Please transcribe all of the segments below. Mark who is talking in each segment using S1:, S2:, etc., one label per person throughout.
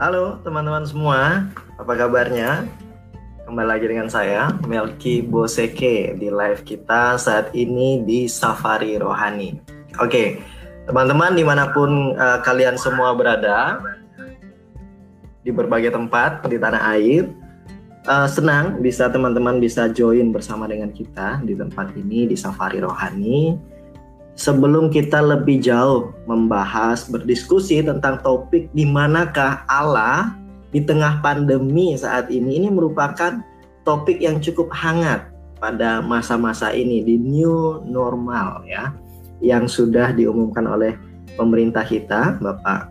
S1: Halo teman-teman semua, apa kabarnya? Kembali lagi dengan saya, Melki Boseke di live kita saat ini di Safari Rohani. Oke, teman-teman di mana pun uh, kalian semua berada, di berbagai tempat di tanah air, uh, senang bisa teman-teman bisa join bersama dengan kita di tempat ini di Safari Rohani sebelum kita lebih jauh membahas, berdiskusi tentang topik di manakah Allah di tengah pandemi saat ini, ini merupakan topik yang cukup hangat pada masa-masa ini di new normal ya, yang sudah diumumkan oleh pemerintah kita, Bapak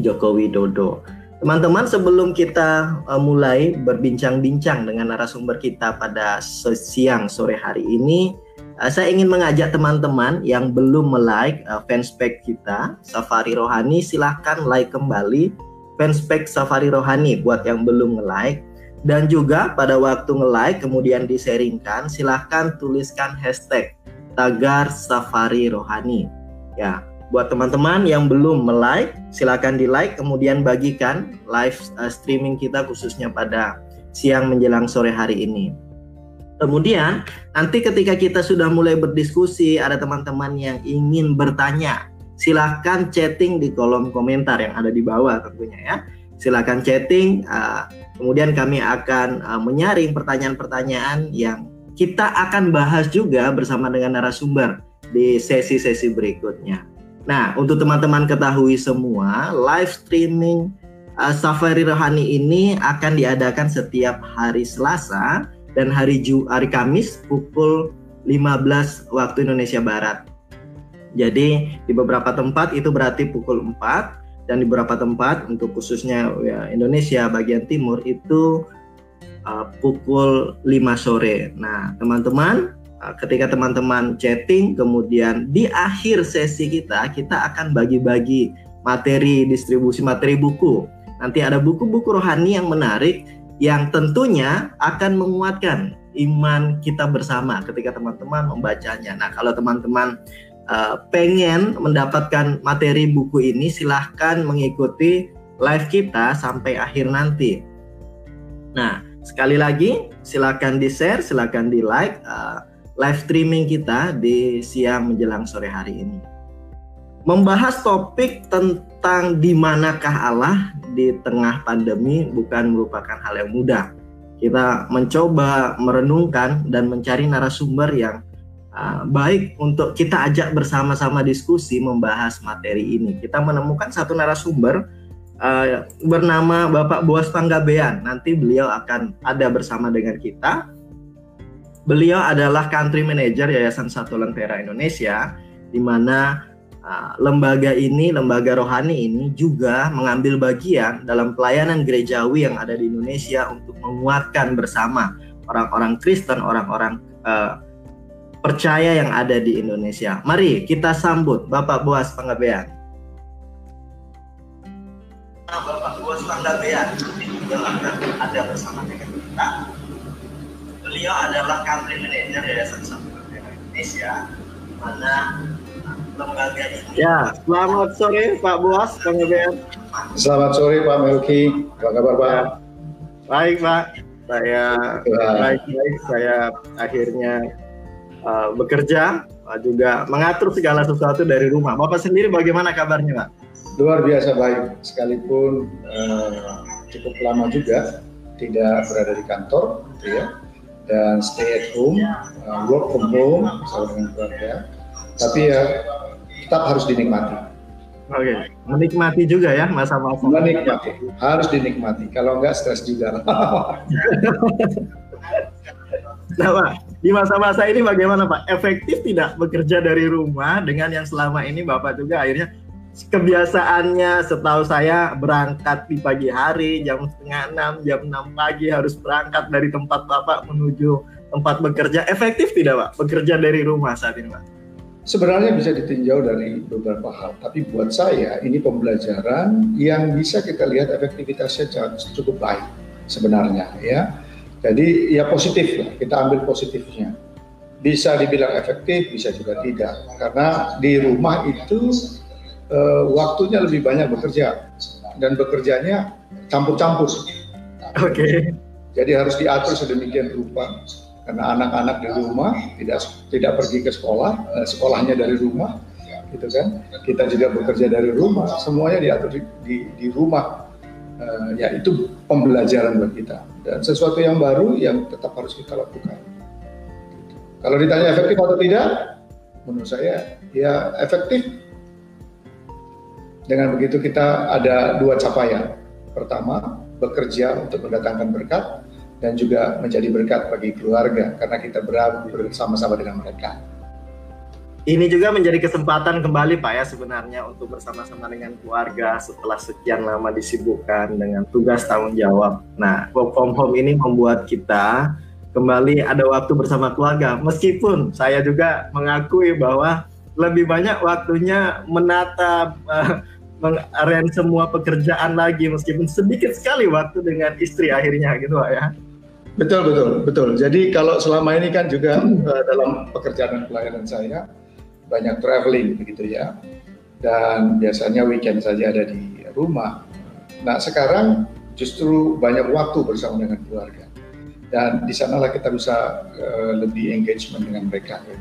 S1: Joko Widodo. Teman-teman, sebelum kita uh, mulai berbincang-bincang dengan narasumber kita pada siang sore hari ini, Uh, saya ingin mengajak teman-teman yang belum like uh, fanspage kita Safari Rohani silahkan like kembali fanspage Safari Rohani buat yang belum nge-like. Dan juga pada waktu nge-like kemudian diseringkan silahkan tuliskan hashtag tagar Safari Rohani. Ya buat teman-teman yang belum like silahkan di like kemudian bagikan live uh, streaming kita khususnya pada siang menjelang sore hari ini Kemudian nanti ketika kita sudah mulai berdiskusi, ada teman-teman yang ingin bertanya, silahkan chatting di kolom komentar yang ada di bawah tentunya ya. Silahkan chatting, uh, kemudian kami akan uh, menyaring pertanyaan-pertanyaan yang kita akan bahas juga bersama dengan narasumber di sesi-sesi berikutnya. Nah, untuk teman-teman ketahui semua, live streaming uh, Safari Rohani ini akan diadakan setiap hari Selasa dan hari Ju hari Kamis pukul 15 waktu Indonesia Barat. Jadi di beberapa tempat itu berarti pukul 4 dan di beberapa tempat untuk khususnya ya, Indonesia bagian timur itu uh, pukul 5 sore. Nah, teman-teman uh, ketika teman-teman chatting kemudian di akhir sesi kita kita akan bagi-bagi materi distribusi materi buku. Nanti ada buku-buku rohani yang menarik yang tentunya akan menguatkan iman kita bersama ketika teman-teman membacanya. Nah, kalau teman-teman uh, pengen mendapatkan materi buku ini, silahkan mengikuti live kita sampai akhir nanti. Nah, sekali lagi, silahkan di-share, silahkan di-like uh, live streaming kita di siang menjelang sore hari ini. Membahas topik tentang di manakah Allah di tengah pandemi bukan merupakan hal yang mudah. Kita mencoba merenungkan dan mencari narasumber yang uh, baik untuk kita ajak bersama-sama diskusi membahas materi ini. Kita menemukan satu narasumber uh, bernama Bapak Boas Panggabean. Nanti beliau akan ada bersama dengan kita. Beliau adalah country manager Yayasan Satu Lentera Indonesia, di mana Nah, lembaga ini, lembaga rohani ini juga mengambil bagian dalam pelayanan gerejawi yang ada di Indonesia untuk menguatkan bersama orang-orang Kristen, orang-orang uh, percaya yang ada di Indonesia. Mari kita sambut Bapak Boas Panggabean. Nah, Bapak Boas Panggabean ada bersama dengan kita. Beliau adalah country manager Yayasan Satu Indonesia, mana lembaga ini. Ya, selamat sore Pak Buas, Kang
S2: Selamat sore Pak Melki, apa kabar Pak? Ya.
S1: Baik Pak, saya baik-baik, saya akhirnya uh, bekerja, uh, juga mengatur segala sesuatu dari rumah. Bapak sendiri bagaimana kabarnya Pak?
S2: Luar biasa baik, sekalipun uh, cukup lama juga tidak berada di kantor, gitu ya, dan stay at home, uh, work from home bersama dengan keluarga. Tapi ya tetap harus dinikmati.
S1: Oke, okay. menikmati juga ya masa-masa.
S2: Menikmati, harus dinikmati. Kalau enggak stres juga.
S1: nah Pak, di masa-masa ini bagaimana Pak? Efektif tidak bekerja dari rumah dengan yang selama ini Bapak juga akhirnya kebiasaannya setahu saya berangkat di pagi hari jam setengah enam, jam enam pagi harus berangkat dari tempat Bapak menuju tempat bekerja. Efektif tidak Pak bekerja dari rumah saat ini Pak?
S2: Sebenarnya bisa ditinjau dari beberapa hal, tapi buat saya ini pembelajaran yang bisa kita lihat efektivitasnya cukup baik sebenarnya ya. Jadi ya positif lah, kita ambil positifnya. Bisa dibilang efektif, bisa juga tidak. Karena di rumah itu e, waktunya lebih banyak bekerja. dan bekerjanya campur-campur.
S1: Oke. Okay.
S2: Jadi harus diatur sedemikian rupa karena anak-anak di rumah tidak tidak pergi ke sekolah, eh, sekolahnya dari rumah, gitu kan. Kita juga bekerja dari rumah, semuanya diatur di, di, di rumah. Uh, ya itu pembelajaran buat kita dan sesuatu yang baru yang tetap harus kita lakukan. Kalau ditanya efektif atau tidak, menurut saya ya efektif. Dengan begitu kita ada dua capaian. Pertama, bekerja untuk mendatangkan berkat dan juga menjadi berkat bagi keluarga karena kita bersama-sama dengan mereka.
S1: Ini juga menjadi kesempatan kembali Pak ya sebenarnya untuk bersama-sama dengan keluarga setelah sekian lama disibukkan dengan tugas tanggung jawab. Nah, work from home ini membuat kita kembali ada waktu bersama keluarga. Meskipun saya juga mengakui bahwa lebih banyak waktunya menata uh, mengarrange semua pekerjaan lagi meskipun sedikit sekali waktu dengan istri akhirnya gitu Pak ya.
S2: Betul betul betul. Jadi kalau selama ini kan juga uh, dalam pekerjaan dan pelayanan saya banyak traveling begitu ya. Dan biasanya weekend saja ada di rumah. Nah sekarang justru banyak waktu bersama dengan keluarga. Dan di sanalah kita bisa uh, lebih engagement dengan mereka. Ya.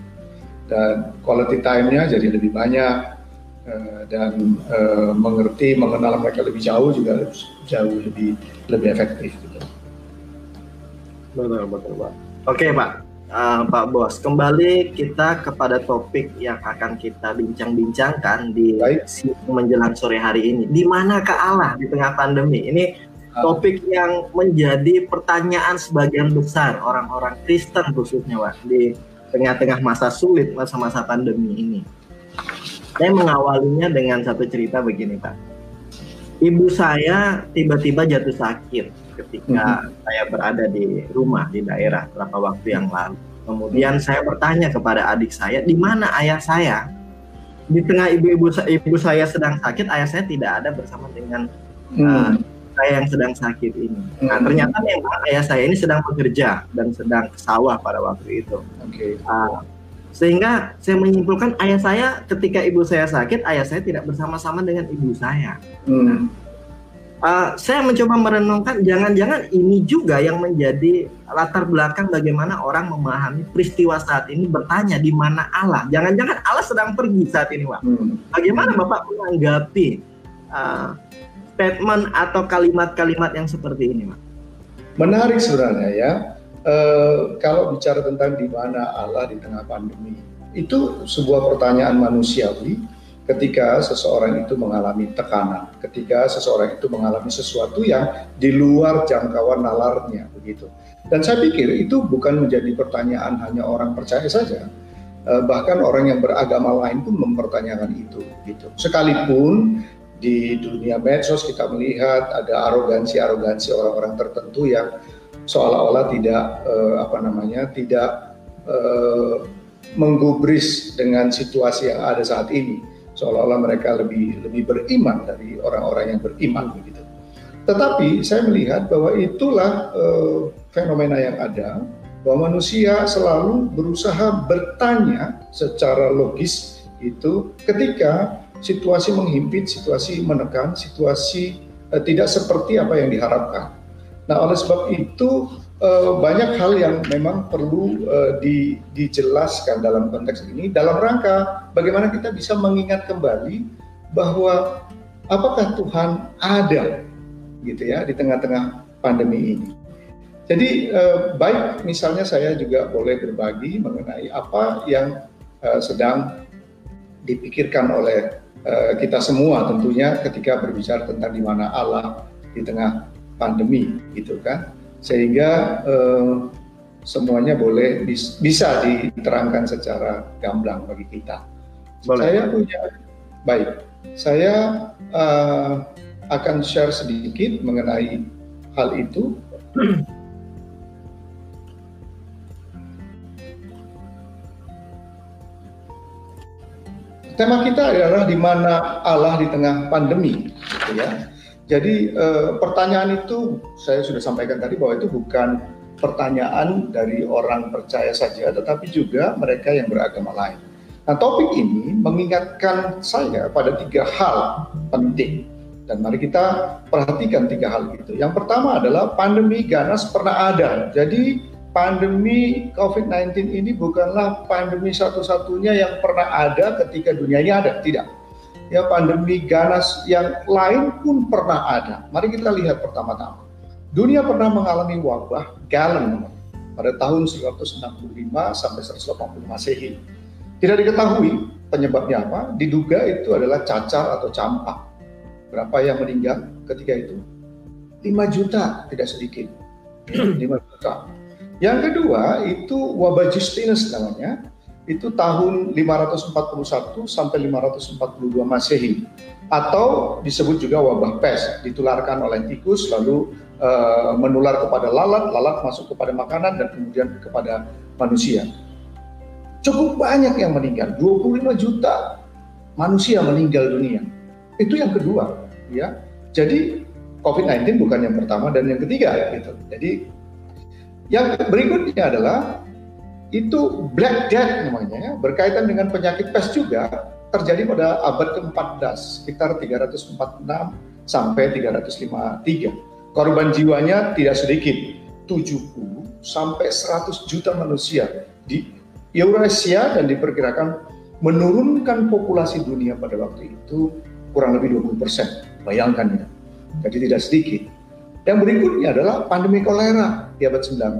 S2: Dan quality time-nya jadi lebih banyak uh, dan uh, mengerti, mengenal mereka lebih jauh juga jauh lebih lebih efektif. Gitu.
S1: Betul betul pak. Oke pak, uh, Pak Bos. Kembali kita kepada topik yang akan kita bincang-bincangkan di menjelang sore hari ini. Di manakah Allah di tengah pandemi? Ini ah. topik yang menjadi pertanyaan sebagian besar orang-orang Kristen khususnya, Pak, di tengah-tengah masa sulit masa-masa pandemi ini. Saya mengawalinya dengan satu cerita begini, Pak. Ibu saya tiba-tiba jatuh sakit ketika hmm. saya berada di rumah di daerah beberapa waktu yang lalu. Kemudian saya bertanya kepada adik saya, di mana ayah saya? Di tengah ibu-ibu ibu saya sedang sakit, ayah saya tidak ada bersama dengan hmm. uh, saya yang sedang sakit ini. Nah ternyata memang ayah saya ini sedang bekerja dan sedang ke sawah pada waktu itu. Okay. Uh, sehingga saya menyimpulkan ayah saya ketika ibu saya sakit, ayah saya tidak bersama-sama dengan ibu saya. Hmm. Nah, uh, saya mencoba merenungkan jangan-jangan ini juga yang menjadi latar belakang bagaimana orang memahami peristiwa saat ini bertanya di mana Allah. Jangan-jangan Allah sedang pergi saat ini, Pak. Hmm. Bagaimana Bapak menanggapi uh, statement atau kalimat-kalimat yang seperti ini, Pak?
S2: Menarik sebenarnya ya. Uh, kalau bicara tentang di mana Allah di tengah pandemi, itu sebuah pertanyaan manusiawi ketika seseorang itu mengalami tekanan, ketika seseorang itu mengalami sesuatu yang di luar jangkauan nalarnya begitu. Dan saya pikir itu bukan menjadi pertanyaan hanya orang percaya saja, eh, bahkan orang yang beragama lain pun mempertanyakan itu gitu. Sekalipun di dunia medsos kita melihat ada arogansi-arogansi orang-orang tertentu yang seolah-olah tidak eh, apa namanya tidak eh, menggubris dengan situasi yang ada saat ini seolah-olah mereka lebih lebih beriman dari orang-orang yang beriman begitu. Tetapi saya melihat bahwa itulah uh, fenomena yang ada bahwa manusia selalu berusaha bertanya secara logis itu ketika situasi menghimpit, situasi menekan, situasi uh, tidak seperti apa yang diharapkan. Nah, oleh sebab itu uh, banyak hal yang memang perlu uh, di, dijelaskan dalam konteks ini dalam rangka bagaimana kita bisa mengingat kembali bahwa apakah Tuhan ada gitu ya di tengah-tengah pandemi ini. Jadi uh, baik misalnya saya juga boleh berbagi mengenai apa yang uh, sedang dipikirkan oleh uh, kita semua tentunya ketika berbicara tentang di mana Allah di tengah pandemi gitu kan sehingga eh, semuanya boleh bis, bisa diterangkan secara gamblang bagi kita. Boleh. Saya punya baik, saya uh, akan share sedikit mengenai hal itu. Tema kita adalah di mana Allah di tengah pandemi, gitu ya. Jadi eh, pertanyaan itu saya sudah sampaikan tadi bahwa itu bukan pertanyaan dari orang percaya saja, tetapi juga mereka yang beragama lain. Nah topik ini mengingatkan saya pada tiga hal penting Dan mari kita perhatikan tiga hal itu. Yang pertama adalah pandemi ganas pernah ada. Jadi pandemi COVID-19 ini bukanlah pandemi satu-satunya yang pernah ada ketika dunia ini ada. Tidak. Ya pandemi ganas yang lain pun pernah ada. Mari kita lihat pertama-tama. Dunia pernah mengalami wabah Galen pada tahun 165 sampai 180 Masehi. Tidak diketahui penyebabnya apa, diduga itu adalah cacar atau campak. Berapa yang meninggal ketika itu? 5 juta, tidak sedikit. 5 juta. Yang kedua itu wabah Justinus namanya, itu tahun 541 sampai 542 Masehi atau disebut juga wabah pes ditularkan oleh tikus lalu e, menular kepada lalat, lalat masuk kepada makanan dan kemudian kepada manusia. Cukup banyak yang meninggal, 25 juta manusia meninggal dunia. Itu yang kedua, ya. Jadi COVID-19 bukan yang pertama dan yang ketiga gitu. Jadi yang berikutnya adalah itu Black Death namanya ya, berkaitan dengan penyakit pes juga terjadi pada abad ke-14 sekitar 346 sampai 353. Korban jiwanya tidak sedikit, 70 sampai 100 juta manusia di Eurasia dan diperkirakan menurunkan populasi dunia pada waktu itu kurang lebih 20 persen. Bayangkan ya. Jadi tidak sedikit. Yang berikutnya adalah pandemi kolera di abad 19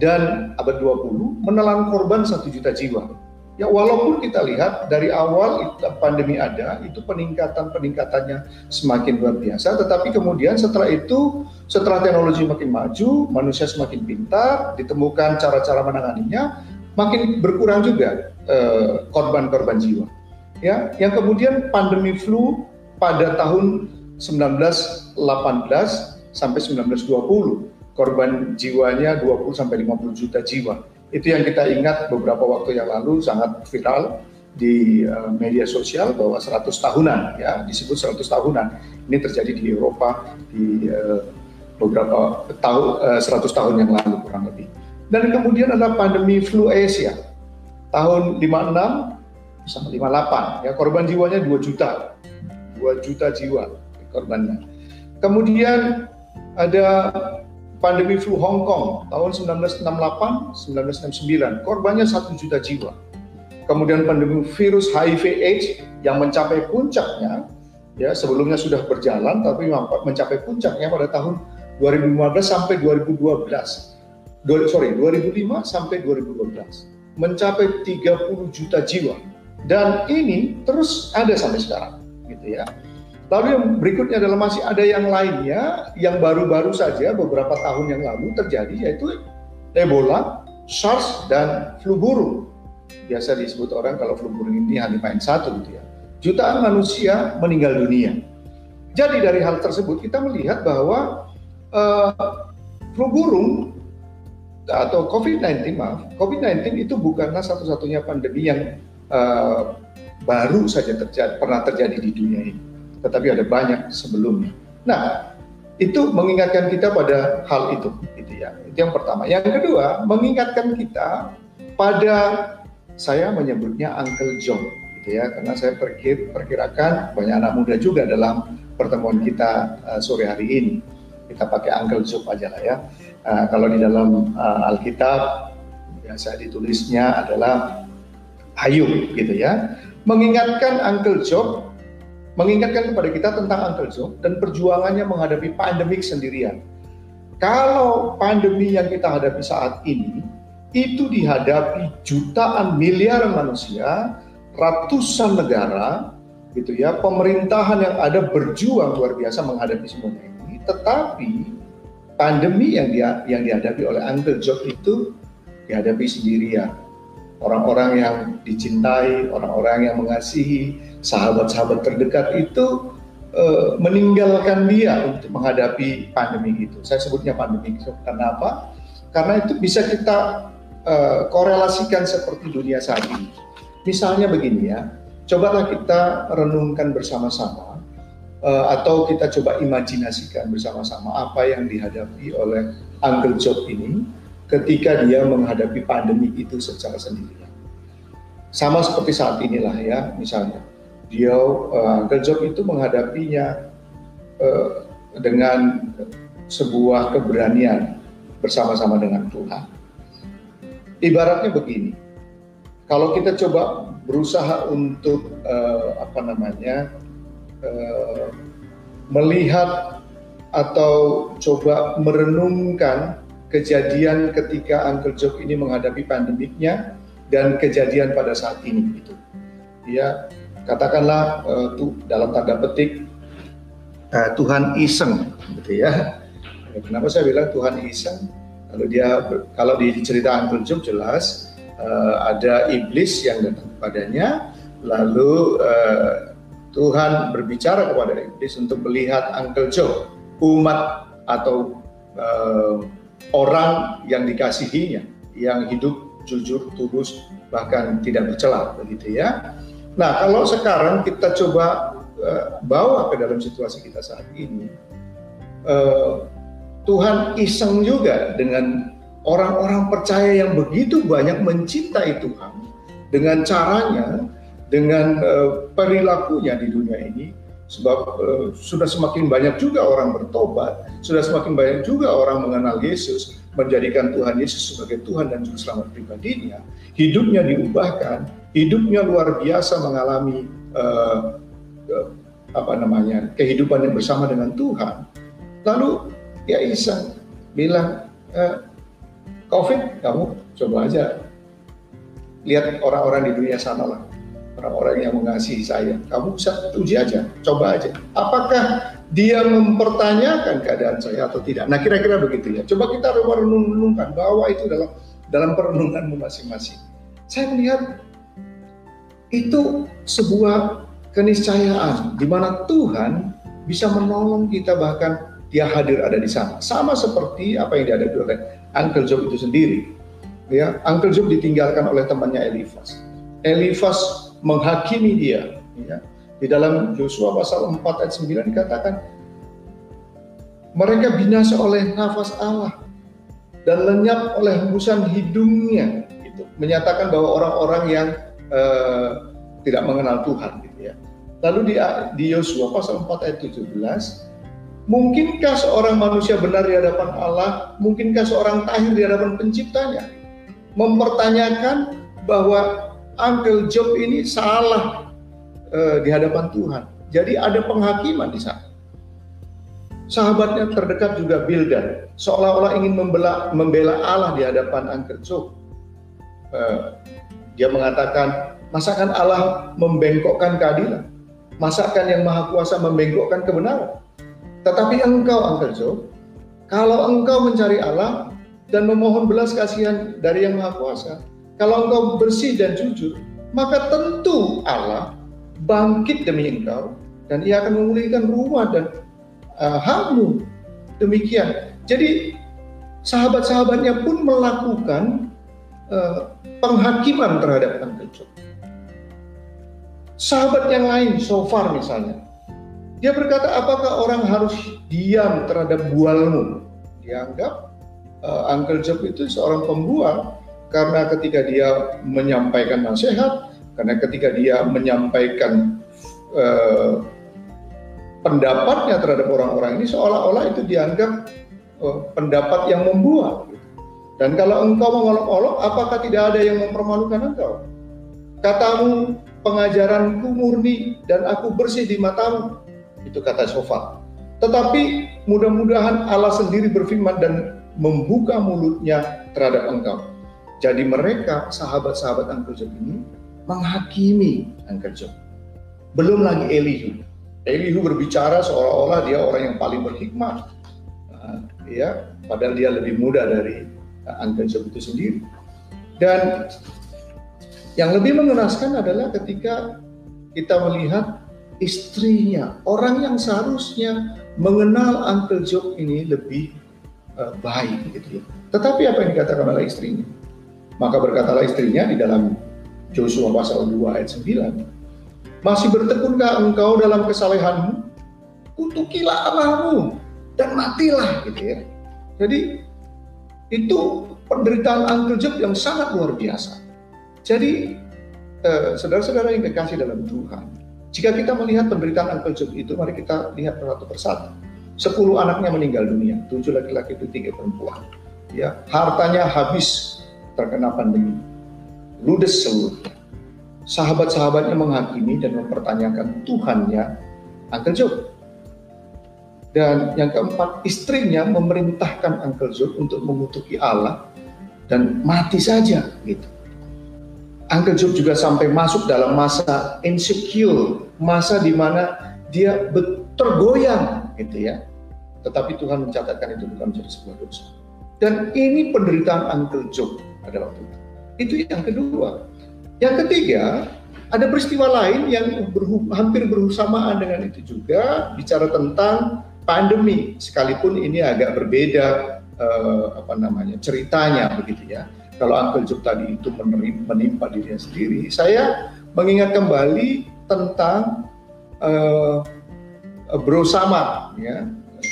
S2: dan abad 20 menelan korban satu juta jiwa. Ya walaupun kita lihat dari awal pandemi ada, itu peningkatan-peningkatannya semakin luar biasa, tetapi kemudian setelah itu, setelah teknologi makin maju, manusia semakin pintar, ditemukan cara-cara menanganinya, makin berkurang juga eh, korban-korban eh, jiwa. Ya, yang kemudian pandemi flu pada tahun 1918 sampai 1920. Korban jiwanya 20 sampai 50 juta jiwa. Itu yang kita ingat beberapa waktu yang lalu sangat viral di uh, media sosial bahwa 100 tahunan ya disebut 100 tahunan. Ini terjadi di Eropa di uh, beberapa tahun uh, 100 tahun yang lalu kurang lebih. Dan kemudian ada pandemi flu Asia tahun 56 sampai 58 ya korban jiwanya 2 juta 2 juta jiwa korbannya. Kemudian ada pandemi flu Hong Kong tahun 1968 1969 korbannya satu juta jiwa. Kemudian pandemi virus HIV AIDS yang mencapai puncaknya ya sebelumnya sudah berjalan tapi mencapai puncaknya pada tahun 2015 sampai 2012 sorry 2005 sampai 2012 mencapai 30 juta jiwa. Dan ini terus ada sampai sekarang gitu ya Lalu yang berikutnya adalah masih ada yang lainnya yang baru-baru saja beberapa tahun yang lalu terjadi yaitu Ebola, SARS, dan flu burung. Biasa disebut orang kalau flu burung ini hanya main satu gitu ya. Jutaan manusia meninggal dunia. Jadi dari hal tersebut kita melihat bahwa uh, flu burung atau COVID-19 maaf, COVID-19 itu bukanlah satu-satunya pandemi yang uh, baru saja terjadi, pernah terjadi di dunia ini tetapi ada banyak sebelumnya. Nah, itu mengingatkan kita pada hal itu, gitu ya. Itu yang pertama. Yang kedua, mengingatkan kita pada saya menyebutnya Uncle John, gitu ya, karena saya perkir, perkirakan banyak anak muda juga dalam pertemuan kita uh, sore hari ini. Kita pakai Uncle Job aja lah ya. Uh, kalau di dalam uh, Alkitab biasa ditulisnya adalah Ayub, gitu ya. Mengingatkan Uncle Job mengingatkan kepada kita tentang Uncle Joe dan perjuangannya menghadapi pandemik sendirian. Kalau pandemi yang kita hadapi saat ini itu dihadapi jutaan miliar manusia, ratusan negara, gitu ya, pemerintahan yang ada berjuang luar biasa menghadapi semuanya ini. Tetapi pandemi yang dia yang dihadapi oleh Uncle Joe itu dihadapi sendirian orang-orang yang dicintai, orang-orang yang mengasihi, sahabat-sahabat terdekat itu uh, meninggalkan dia untuk menghadapi pandemi itu. Saya sebutnya pandemi itu karena apa? Karena itu bisa kita uh, korelasikan seperti dunia saat ini. Misalnya begini ya, cobalah kita renungkan bersama-sama uh, atau kita coba imajinasikan bersama-sama apa yang dihadapi oleh Uncle Job ini ketika dia menghadapi pandemi itu secara sendirian. Sama seperti saat inilah ya, misalnya dia uh, Uncle Job itu menghadapinya uh, dengan sebuah keberanian bersama-sama dengan Tuhan. Ibaratnya begini, kalau kita coba berusaha untuk uh, apa namanya uh, melihat atau coba merenungkan kejadian ketika Uncle Job ini menghadapi pandemiknya dan kejadian pada saat ini gitu. Ya, katakanlah uh, tuh dalam tanda petik uh, Tuhan iseng gitu ya. Kenapa saya bilang Tuhan iseng? Kalau dia kalau di cerita Job jelas uh, ada iblis yang datang kepadanya, lalu uh, Tuhan berbicara kepada iblis untuk melihat Uncle Job, umat atau uh, orang yang dikasihinya, yang hidup jujur, tulus, bahkan tidak bercela, begitu ya. Nah, kalau sekarang kita coba uh, bawa ke dalam situasi kita saat ini, uh, Tuhan iseng juga dengan orang-orang percaya yang begitu banyak mencintai Tuhan dengan caranya, dengan uh, perilakunya di dunia ini, sebab uh, sudah semakin banyak juga orang bertobat, sudah semakin banyak juga orang mengenal Yesus, menjadikan Tuhan Yesus sebagai Tuhan dan Juru Selamat pribadinya, hidupnya diubahkan, hidupnya luar biasa mengalami uh, uh, apa namanya kehidupan yang bersama dengan Tuhan. Lalu ya Isa bilang, uh, COVID kamu coba aja lihat orang-orang di dunia sana lah, orang-orang yang mengasihi saya. Kamu bisa uji aja, coba aja. Apakah dia mempertanyakan keadaan saya atau tidak. Nah kira-kira begitu ya. Coba kita renung-renungkan bahwa itu dalam dalam perenunganmu masing-masing. Saya melihat itu sebuah keniscayaan di mana Tuhan bisa menolong kita bahkan dia hadir ada di sana. Sama seperti apa yang dihadapi oleh Uncle Job itu sendiri. Ya, Uncle Job ditinggalkan oleh temannya Elifas. Elifas menghakimi dia. Ya di dalam Yosua pasal 4 ayat 9 dikatakan mereka binasa oleh nafas Allah dan lenyap oleh hembusan hidungnya itu menyatakan bahwa orang-orang yang uh, tidak mengenal Tuhan gitu ya. Lalu di di Yosua pasal 4 ayat 17 Mungkinkah seorang manusia benar di hadapan Allah? Mungkinkah seorang tahir di hadapan penciptanya? Mempertanyakan bahwa Uncle Job ini salah uh, di hadapan Tuhan. Jadi ada penghakiman di sana. Sahabatnya terdekat juga Bildan, seolah-olah ingin membela, membela Allah di hadapan Angker Job. Uh, dia mengatakan, masakan Allah membengkokkan keadilan? Masakan yang maha kuasa membengkokkan kebenaran? Tetapi engkau Angker Job, kalau engkau mencari Allah dan memohon belas kasihan dari yang maha kuasa, kalau engkau bersih dan jujur, maka tentu Allah bangkit demi engkau dan ia akan memulihkan rumah dan uh, hakmu. Demikian. Jadi sahabat-sahabatnya pun melakukan uh, penghakiman terhadap Job. Sahabat yang lain, so far misalnya, dia berkata, apakah orang harus diam terhadap bualmu? Dianggap uh, Uncle Job itu seorang pembual karena ketika dia menyampaikan nasihat, karena ketika dia menyampaikan eh, pendapatnya terhadap orang-orang ini seolah-olah itu dianggap eh, pendapat yang membuat. Dan kalau engkau mengolok-olok, apakah tidak ada yang mempermalukan engkau? Katamu, pengajaranku murni dan aku bersih di matamu. Itu kata Sofa. Tetapi mudah-mudahan Allah sendiri berfirman dan membuka mulutnya terhadap engkau. Jadi mereka, sahabat-sahabat Angkul ini, menghakimi Angkerjo. Belum lagi Elihu. Elihu berbicara seolah-olah dia orang yang paling berhikmat. Nah, ya, padahal dia lebih muda dari Angkerjo itu sendiri. Dan yang lebih mengenaskan adalah ketika kita melihat istrinya, orang yang seharusnya mengenal Uncle Job ini lebih uh, baik gitu ya. Tetapi apa yang dikatakan oleh istrinya? Maka berkatalah istrinya di dalam Joshua pasal 2 ayat 9. Masih bertekunkah engkau dalam kesalehanmu? Kutukilah Allahmu dan matilah gitu ya. Jadi itu penderitaan Uncle Job yang sangat luar biasa. Jadi eh, saudara-saudara yang dikasih dalam Tuhan, Jika kita melihat penderitaan Uncle Job itu, mari kita lihat satu persatu. Sepuluh anaknya meninggal dunia, tujuh laki-laki itu tiga perempuan. Ya, hartanya habis terkena pandemi, ludes seluruhnya. Sahabat-sahabatnya menghakimi dan mempertanyakan Tuhannya Uncle Job. Dan yang keempat, istrinya memerintahkan Uncle Job untuk mengutuki Allah dan mati saja gitu. Uncle Job juga sampai masuk dalam masa insecure, masa di mana dia tergoyang gitu ya. Tetapi Tuhan mencatatkan itu bukan menjadi sebuah dosa. Dan ini penderitaan Uncle Job pada waktu itu. Itu yang kedua. Yang ketiga, ada peristiwa lain yang berhu, hampir bersamaan dengan itu juga bicara tentang pandemi sekalipun ini agak berbeda uh, apa namanya ceritanya begitu ya. Kalau Uncle Job tadi itu menimpa dirinya sendiri saya mengingat kembali tentang uh, Bro Samad ya.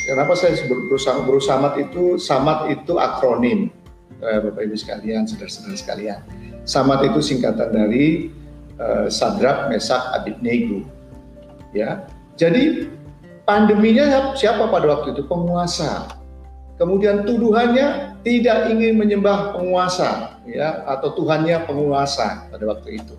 S2: Kenapa saya sebut Bro Samad Bro Samad itu Samad itu akronim. Uh, Bapak Ibu sekalian saudara-saudara sekalian. Samad itu singkatan dari uh, Sadrak Mesak Abednego ya. Jadi Pandeminya siapa pada waktu itu? Penguasa. Kemudian tuduhannya tidak ingin menyembah penguasa ya atau Tuhannya penguasa pada waktu itu.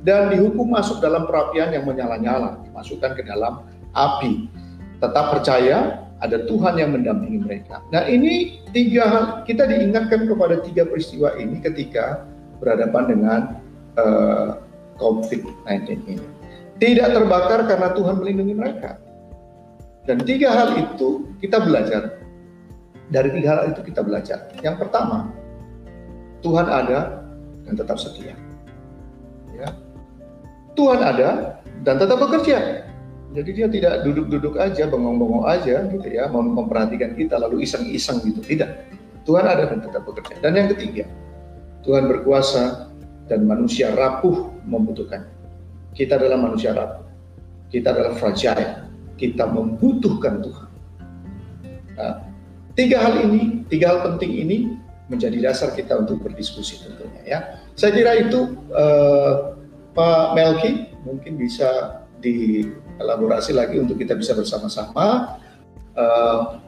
S2: Dan dihukum masuk dalam perapian yang menyala-nyala, dimasukkan ke dalam api. Tetap percaya ada Tuhan yang mendampingi mereka. Nah ini tiga hal kita diingatkan kepada tiga peristiwa ini ketika berhadapan dengan uh, eh, COVID-19 ini. Tidak terbakar karena Tuhan melindungi mereka dan tiga hal itu kita belajar. Dari tiga hal itu kita belajar. Yang pertama, Tuhan ada dan tetap setia. Ya. Tuhan ada dan tetap bekerja. Jadi dia tidak duduk-duduk aja, bengong-bengong aja gitu ya, memperhatikan kita lalu iseng-iseng gitu. Tidak. Tuhan ada dan tetap bekerja. Dan yang ketiga, Tuhan berkuasa dan manusia rapuh membutuhkan. Kita adalah manusia rapuh. Kita adalah fragile kita membutuhkan Tuhan. Nah, tiga hal ini, tiga hal penting ini menjadi dasar kita untuk berdiskusi tentunya ya. Saya kira itu uh, Pak Melki mungkin bisa dielaborasi lagi untuk kita bisa bersama-sama uh,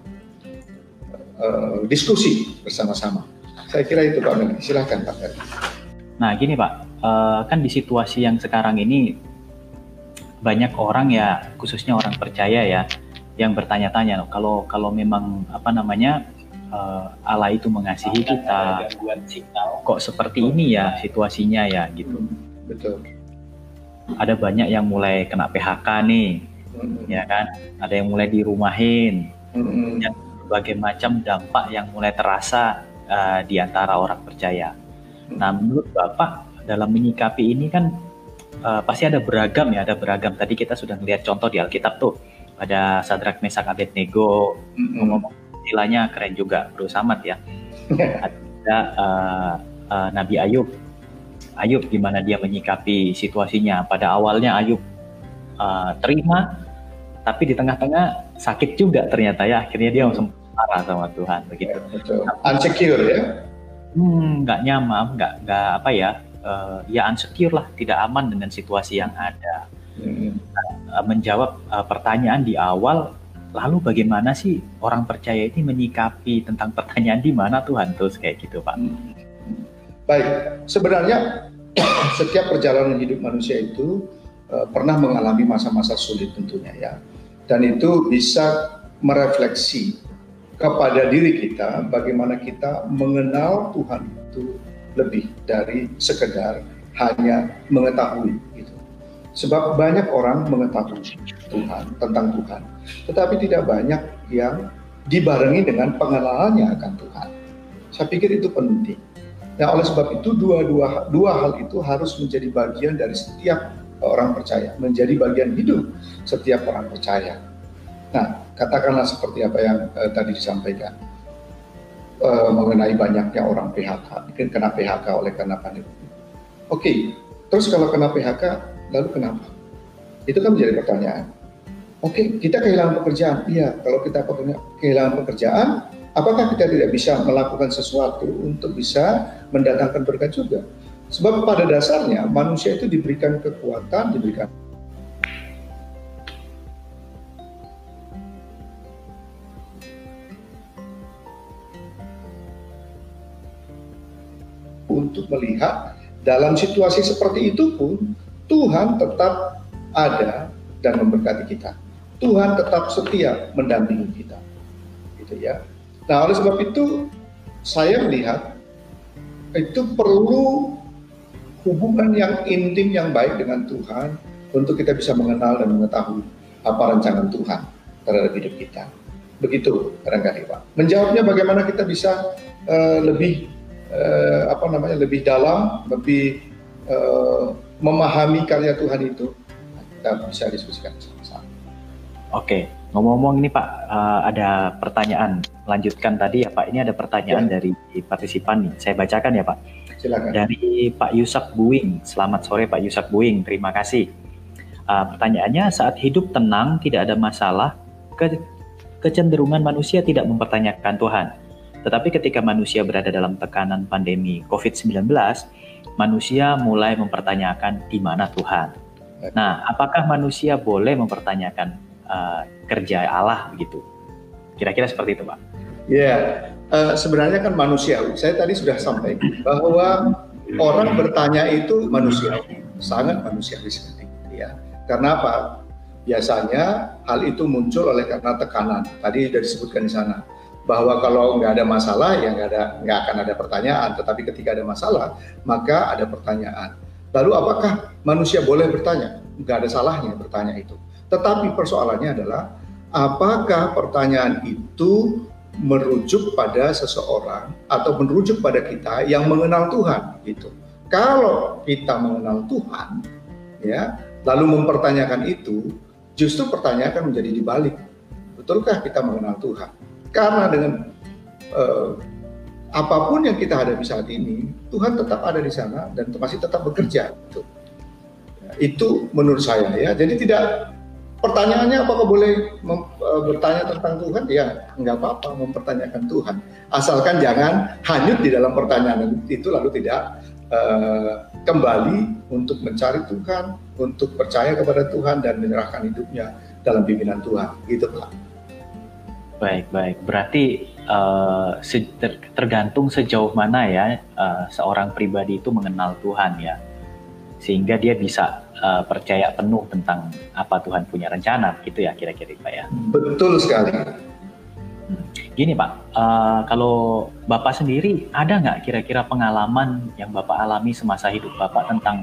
S2: uh, diskusi bersama-sama. Saya kira itu Pak Melki. Silahkan Pak Melki.
S3: Nah gini Pak, uh, kan di situasi yang sekarang ini banyak orang ya khususnya orang percaya ya yang bertanya-tanya kalau kalau memang apa namanya uh, Allah itu mengasihi kita kok seperti ini ya situasinya ya gitu. Betul. Ada banyak yang mulai kena PHK nih ya kan? Ada yang mulai dirumahin. Hmm. yang berbagai macam dampak yang mulai terasa uh, di antara orang percaya. Nah menurut bapak dalam menyikapi ini kan uh, pasti ada beragam ya, ada beragam. Tadi kita sudah melihat contoh di Alkitab tuh. Ada Sadrak Mesak Abednego, mm-hmm. ngomong istilahnya keren juga, Bro Samad ya. ada uh, uh, Nabi Ayub. Ayub gimana dia menyikapi situasinya. Pada awalnya Ayub uh, terima, tapi di tengah-tengah sakit juga ternyata ya. Akhirnya dia langsung marah sama Tuhan begitu.
S2: Betul. Unsecure ya?
S3: Hmm, nggak nyaman, nggak nggak apa ya, uh, ya unsecure lah, tidak aman dengan situasi yang ada. Hmm. Uh, menjawab uh, pertanyaan di awal, lalu bagaimana sih orang percaya ini menyikapi tentang pertanyaan di mana Tuhan terus kayak gitu, Pak? Hmm.
S2: Baik, sebenarnya setiap perjalanan hidup manusia itu uh, pernah mengalami masa-masa sulit tentunya ya, dan itu bisa merefleksi kepada diri kita bagaimana kita mengenal Tuhan itu lebih dari sekedar hanya mengetahui gitu. Sebab banyak orang mengetahui Tuhan tentang Tuhan, tetapi tidak banyak yang dibarengi dengan pengenalannya akan Tuhan. Saya pikir itu penting. Nah, oleh sebab itu dua dua hal itu harus menjadi bagian dari setiap orang percaya, menjadi bagian hidup setiap orang percaya. Nah, katakanlah seperti apa yang uh, tadi disampaikan uh, mengenai banyaknya orang PHK, mungkin kena PHK oleh karena pandemi. Oke, okay. terus kalau kena PHK, lalu kenapa? Itu kan menjadi pertanyaan. Oke, okay, kita kehilangan pekerjaan. Iya, kalau kita kehilangan pekerjaan, apakah kita tidak bisa melakukan sesuatu untuk bisa mendatangkan berkat juga? Sebab pada dasarnya manusia itu diberikan kekuatan, diberikan untuk melihat dalam situasi seperti itu pun Tuhan tetap ada dan memberkati kita. Tuhan tetap setia mendampingi kita. Gitu ya. Nah, oleh sebab itu saya melihat itu perlu hubungan yang intim yang baik dengan Tuhan untuk kita bisa mengenal dan mengetahui apa rancangan Tuhan terhadap hidup kita. Begitu barangkali Pak. Menjawabnya bagaimana kita bisa uh, lebih uh, apa namanya lebih dalam, lebih uh, memahami karya Tuhan itu, kita bisa diskusikan sama-sama.
S3: Oke, ngomong-ngomong ini Pak, uh, ada pertanyaan. Lanjutkan tadi ya Pak, ini ada pertanyaan ya. dari partisipan nih. Saya bacakan ya Pak.
S2: Silakan.
S3: Dari Pak Yusak Buing. Selamat sore Pak Yusak Buing. Terima kasih. Uh, pertanyaannya, saat hidup tenang, tidak ada masalah, ke kecenderungan manusia tidak mempertanyakan Tuhan. Tetapi ketika manusia berada dalam tekanan pandemi COVID-19, manusia mulai mempertanyakan di mana Tuhan. Nah, apakah manusia boleh mempertanyakan uh, kerja Allah begitu? Kira-kira seperti itu, Pak.
S2: Ya, yeah. uh, sebenarnya kan manusia. Saya tadi sudah sampaikan bahwa orang bertanya itu manusia, sangat manusiawi sekali. Ya, karena apa? Biasanya hal itu muncul oleh karena tekanan. Tadi sudah disebutkan di sana bahwa kalau nggak ada masalah ya nggak ada nggak akan ada pertanyaan. Tetapi ketika ada masalah maka ada pertanyaan. Lalu apakah manusia boleh bertanya? Nggak ada salahnya bertanya itu. Tetapi persoalannya adalah apakah pertanyaan itu merujuk pada seseorang atau merujuk pada kita yang mengenal Tuhan gitu. Kalau kita mengenal Tuhan ya lalu mempertanyakan itu, justru pertanyaan akan menjadi dibalik. Betulkah kita mengenal Tuhan? Karena dengan uh, apa pun yang kita hadapi saat ini, Tuhan tetap ada di sana dan masih tetap bekerja. Gitu. Itu menurut saya ya. Jadi tidak pertanyaannya apakah boleh mem, uh, bertanya tentang Tuhan? Ya nggak apa-apa mempertanyakan Tuhan, asalkan jangan hanyut di dalam pertanyaan itu lalu tidak uh, kembali untuk mencari Tuhan, untuk percaya kepada Tuhan dan menyerahkan hidupnya dalam pimpinan Tuhan. Gitu Pak.
S3: Baik, baik. Berarti uh, tergantung sejauh mana ya uh, seorang pribadi itu mengenal Tuhan ya. Sehingga dia bisa uh, percaya penuh tentang apa Tuhan punya rencana gitu ya kira-kira Pak ya.
S2: Betul sekali.
S3: Gini Pak, uh, kalau Bapak sendiri ada nggak kira-kira pengalaman yang Bapak alami semasa hidup Bapak tentang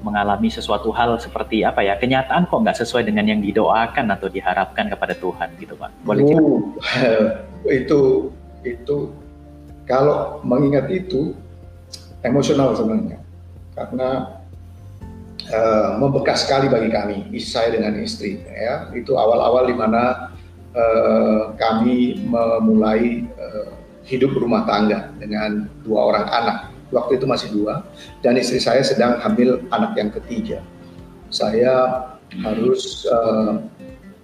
S3: mengalami sesuatu hal seperti apa ya kenyataan kok nggak sesuai dengan yang didoakan atau diharapkan kepada Tuhan gitu Pak?
S2: Boleh? Uh, itu itu kalau mengingat itu emosional sebenarnya karena uh, membekas sekali bagi kami saya dengan istri ya itu awal-awal di mana Eh, kami memulai uh, hidup rumah tangga dengan dua orang anak. Waktu itu masih dua, dan istri saya sedang hamil anak yang ketiga. Saya harus uh,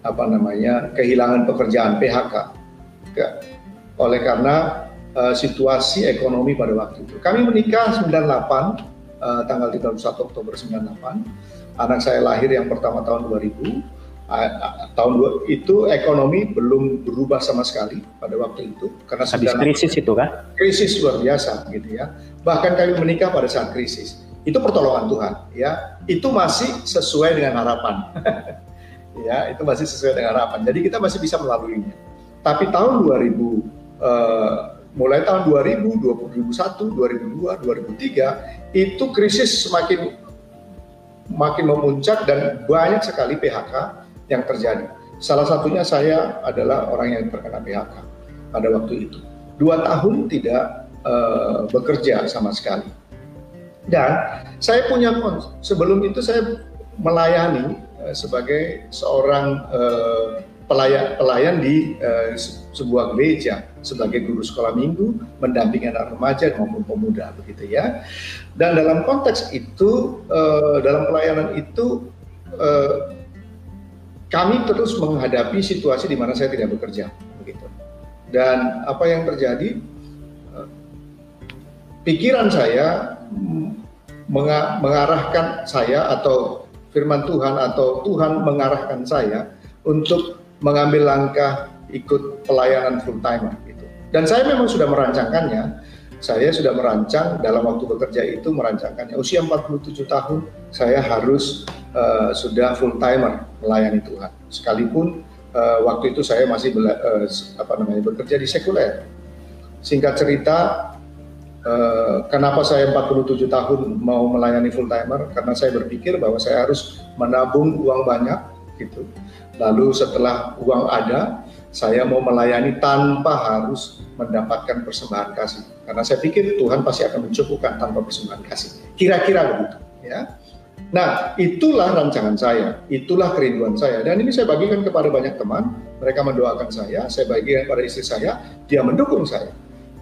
S2: apa namanya kehilangan pekerjaan PHK ke, oleh karena uh, situasi ekonomi pada waktu itu. Kami menikah 98 uh, tanggal 31 Oktober 98. Anak saya lahir yang pertama tahun 2000 tahun itu ekonomi belum berubah sama sekali pada waktu itu
S3: karena habis krisis itu kan
S2: krisis luar biasa gitu ya. Bahkan kami menikah pada saat krisis. Itu pertolongan Tuhan ya. Itu masih sesuai dengan harapan. Ya itu masih sesuai dengan harapan. Jadi kita masih bisa melaluinya. Tapi tahun 2000 uh, mulai tahun 2000 2001 2002 2003 itu krisis semakin makin memuncak dan banyak sekali PHK yang terjadi. Salah satunya saya adalah orang yang terkena PHK pada waktu itu. Dua tahun tidak uh, bekerja sama sekali. Dan saya punya sebelum itu saya melayani uh, sebagai seorang uh, pelayan di uh, sebuah gereja sebagai guru sekolah minggu mendampingi anak remaja maupun pemuda begitu ya dan dalam konteks itu uh, dalam pelayanan itu uh, kami terus menghadapi situasi di mana saya tidak bekerja begitu. Dan apa yang terjadi eh, pikiran saya mengarahkan saya atau firman Tuhan atau Tuhan mengarahkan saya untuk mengambil langkah ikut pelayanan full timer gitu. Dan saya memang sudah merancangkannya saya sudah merancang dalam waktu bekerja itu merancangkannya usia 47 tahun saya harus uh, sudah full timer melayani Tuhan. Sekalipun uh, waktu itu saya masih bela, uh, apa namanya bekerja di sekuler. Singkat cerita uh, kenapa saya 47 tahun mau melayani full timer? Karena saya berpikir bahwa saya harus menabung uang banyak gitu. Lalu setelah uang ada saya mau melayani tanpa harus mendapatkan persembahan kasih. Karena saya pikir Tuhan pasti akan mencukupkan tanpa persembahan kasih. Kira-kira begitu, ya. Nah, itulah rancangan saya, itulah kerinduan saya. Dan ini saya bagikan kepada banyak teman, mereka mendoakan saya, saya bagikan kepada istri saya, dia mendukung saya.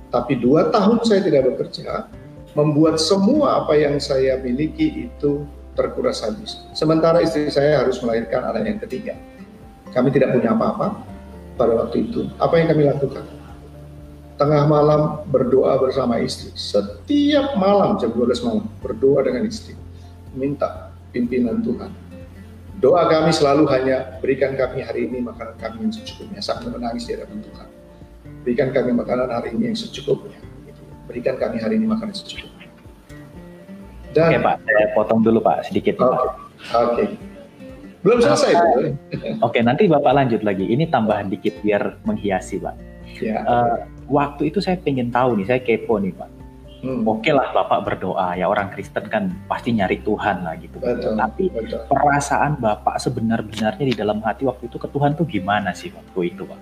S2: Tapi dua tahun saya tidak bekerja, membuat semua apa yang saya miliki itu terkuras habis. Sementara istri saya harus melahirkan anak yang ketiga. Kami tidak punya apa-apa, pada waktu itu. Apa yang kami lakukan? Tengah malam berdoa bersama istri. Setiap malam jam 12 malam berdoa dengan istri. Minta pimpinan Tuhan. Doa kami selalu hanya berikan kami hari ini makanan kami yang secukupnya sambil menangis di hadapan Tuhan. Berikan kami makanan hari ini yang secukupnya. Berikan kami hari ini makanan secukupnya.
S3: Dan, Oke Pak, saya potong dulu Pak sedikit.
S2: Oke. Okay. Okay. Belum selesai. Oke,
S3: okay, nanti Bapak lanjut lagi. Ini tambahan dikit biar menghiasi, Pak. Ya. Uh, waktu itu saya pengen tahu nih, saya kepo nih, Pak. Hmm. Oke okay lah Bapak berdoa, ya orang Kristen kan pasti nyari Tuhan lah gitu. Betul, Tapi betul. perasaan Bapak sebenar-benarnya di dalam hati waktu itu ke Tuhan tuh gimana sih waktu itu, Pak?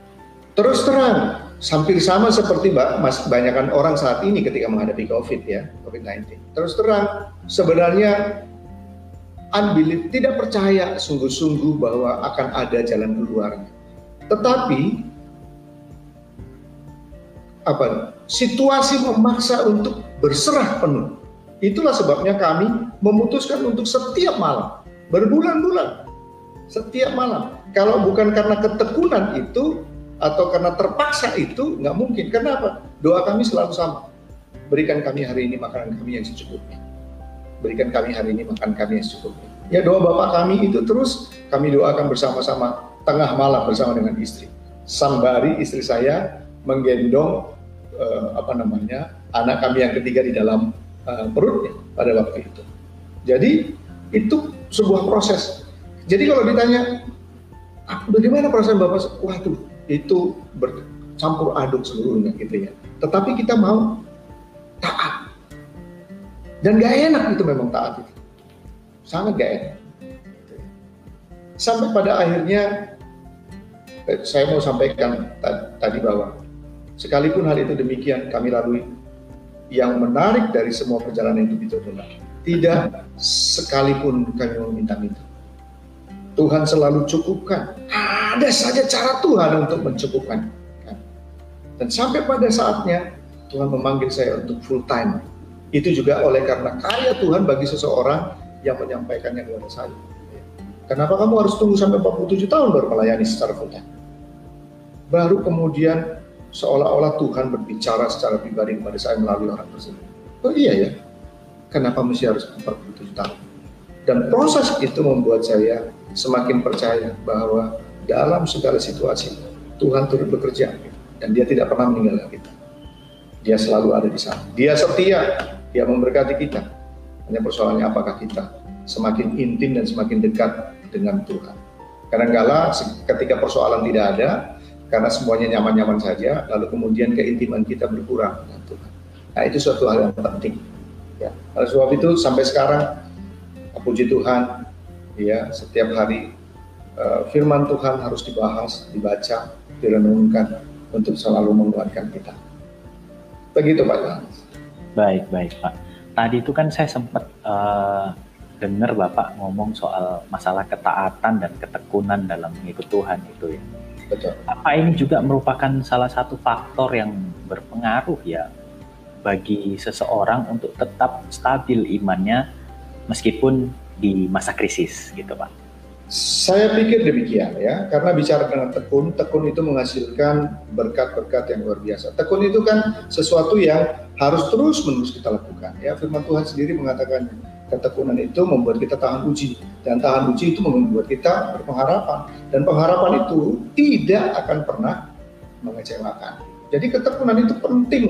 S2: Terus terang, hampir sama seperti Mbak, mas, banyakkan orang saat ini ketika menghadapi COVID ya, COVID-19. Terus terang, sebenarnya unbelief, tidak percaya sungguh-sungguh bahwa akan ada jalan keluarnya. Tetapi apa? Situasi memaksa untuk berserah penuh. Itulah sebabnya kami memutuskan untuk setiap malam, berbulan-bulan, setiap malam. Kalau bukan karena ketekunan itu atau karena terpaksa itu nggak mungkin. Kenapa? Doa kami selalu sama. Berikan kami hari ini makanan kami yang secukupnya berikan kami hari ini makan kami yang cukup. Ya doa Bapak kami itu terus kami doakan bersama-sama tengah malam bersama dengan istri. Sambari istri saya menggendong uh, apa namanya anak kami yang ketiga di dalam uh, perutnya pada waktu itu. Jadi itu sebuah proses. Jadi kalau ditanya ah, bagaimana perasaan Bapak? Waduh, itu bercampur aduk seluruhnya gitu ya. Tetapi kita mau taat dan gak enak itu memang taat itu. Sangat gak enak. Sampai pada akhirnya eh, saya mau sampaikan tadi bahwa sekalipun hal itu demikian kami lalui, yang menarik dari semua perjalanan itu itu adalah tidak sekalipun kami meminta-minta. Tuhan selalu cukupkan. Ada saja cara Tuhan untuk mencukupkan. Dan sampai pada saatnya Tuhan memanggil saya untuk full time itu juga oleh karena karya Tuhan bagi seseorang yang menyampaikannya kepada saya. Kenapa kamu harus tunggu sampai 47 tahun baru melayani secara full time? Baru kemudian seolah-olah Tuhan berbicara secara pribadi kepada saya melalui orang tersebut. Oh iya ya, kenapa mesti harus 47 tahun? Dan proses itu membuat saya semakin percaya bahwa dalam segala situasi Tuhan turut bekerja dan dia tidak pernah meninggalkan kita. Dia selalu ada di sana. Dia setia dia memberkati kita. Hanya persoalannya apakah kita semakin intim dan semakin dekat dengan Tuhan. Kadang-kala ketika persoalan tidak ada, karena semuanya nyaman-nyaman saja, lalu kemudian keintiman kita berkurang. Nah itu suatu hal yang penting. Ya. Oleh sebab itu sampai sekarang, puji Tuhan, ya setiap hari uh, firman Tuhan harus dibahas, dibaca, direnungkan untuk selalu menguatkan kita. Begitu Pak Johannes.
S3: Baik, baik Pak. Tadi itu kan saya sempat uh, dengar Bapak ngomong soal masalah ketaatan dan ketekunan dalam mengikut Tuhan itu ya. Betul. Apa ini juga merupakan salah satu faktor yang berpengaruh ya bagi seseorang untuk tetap stabil imannya meskipun di masa krisis gitu Pak?
S2: Saya pikir demikian ya, karena bicara dengan tekun, tekun itu menghasilkan berkat-berkat yang luar biasa. Tekun itu kan sesuatu yang harus terus-menerus kita lakukan. Ya, firman Tuhan sendiri mengatakan ketekunan itu membuat kita tahan uji dan tahan uji itu membuat kita berpengharapan dan pengharapan itu tidak akan pernah mengecewakan. Jadi ketekunan itu penting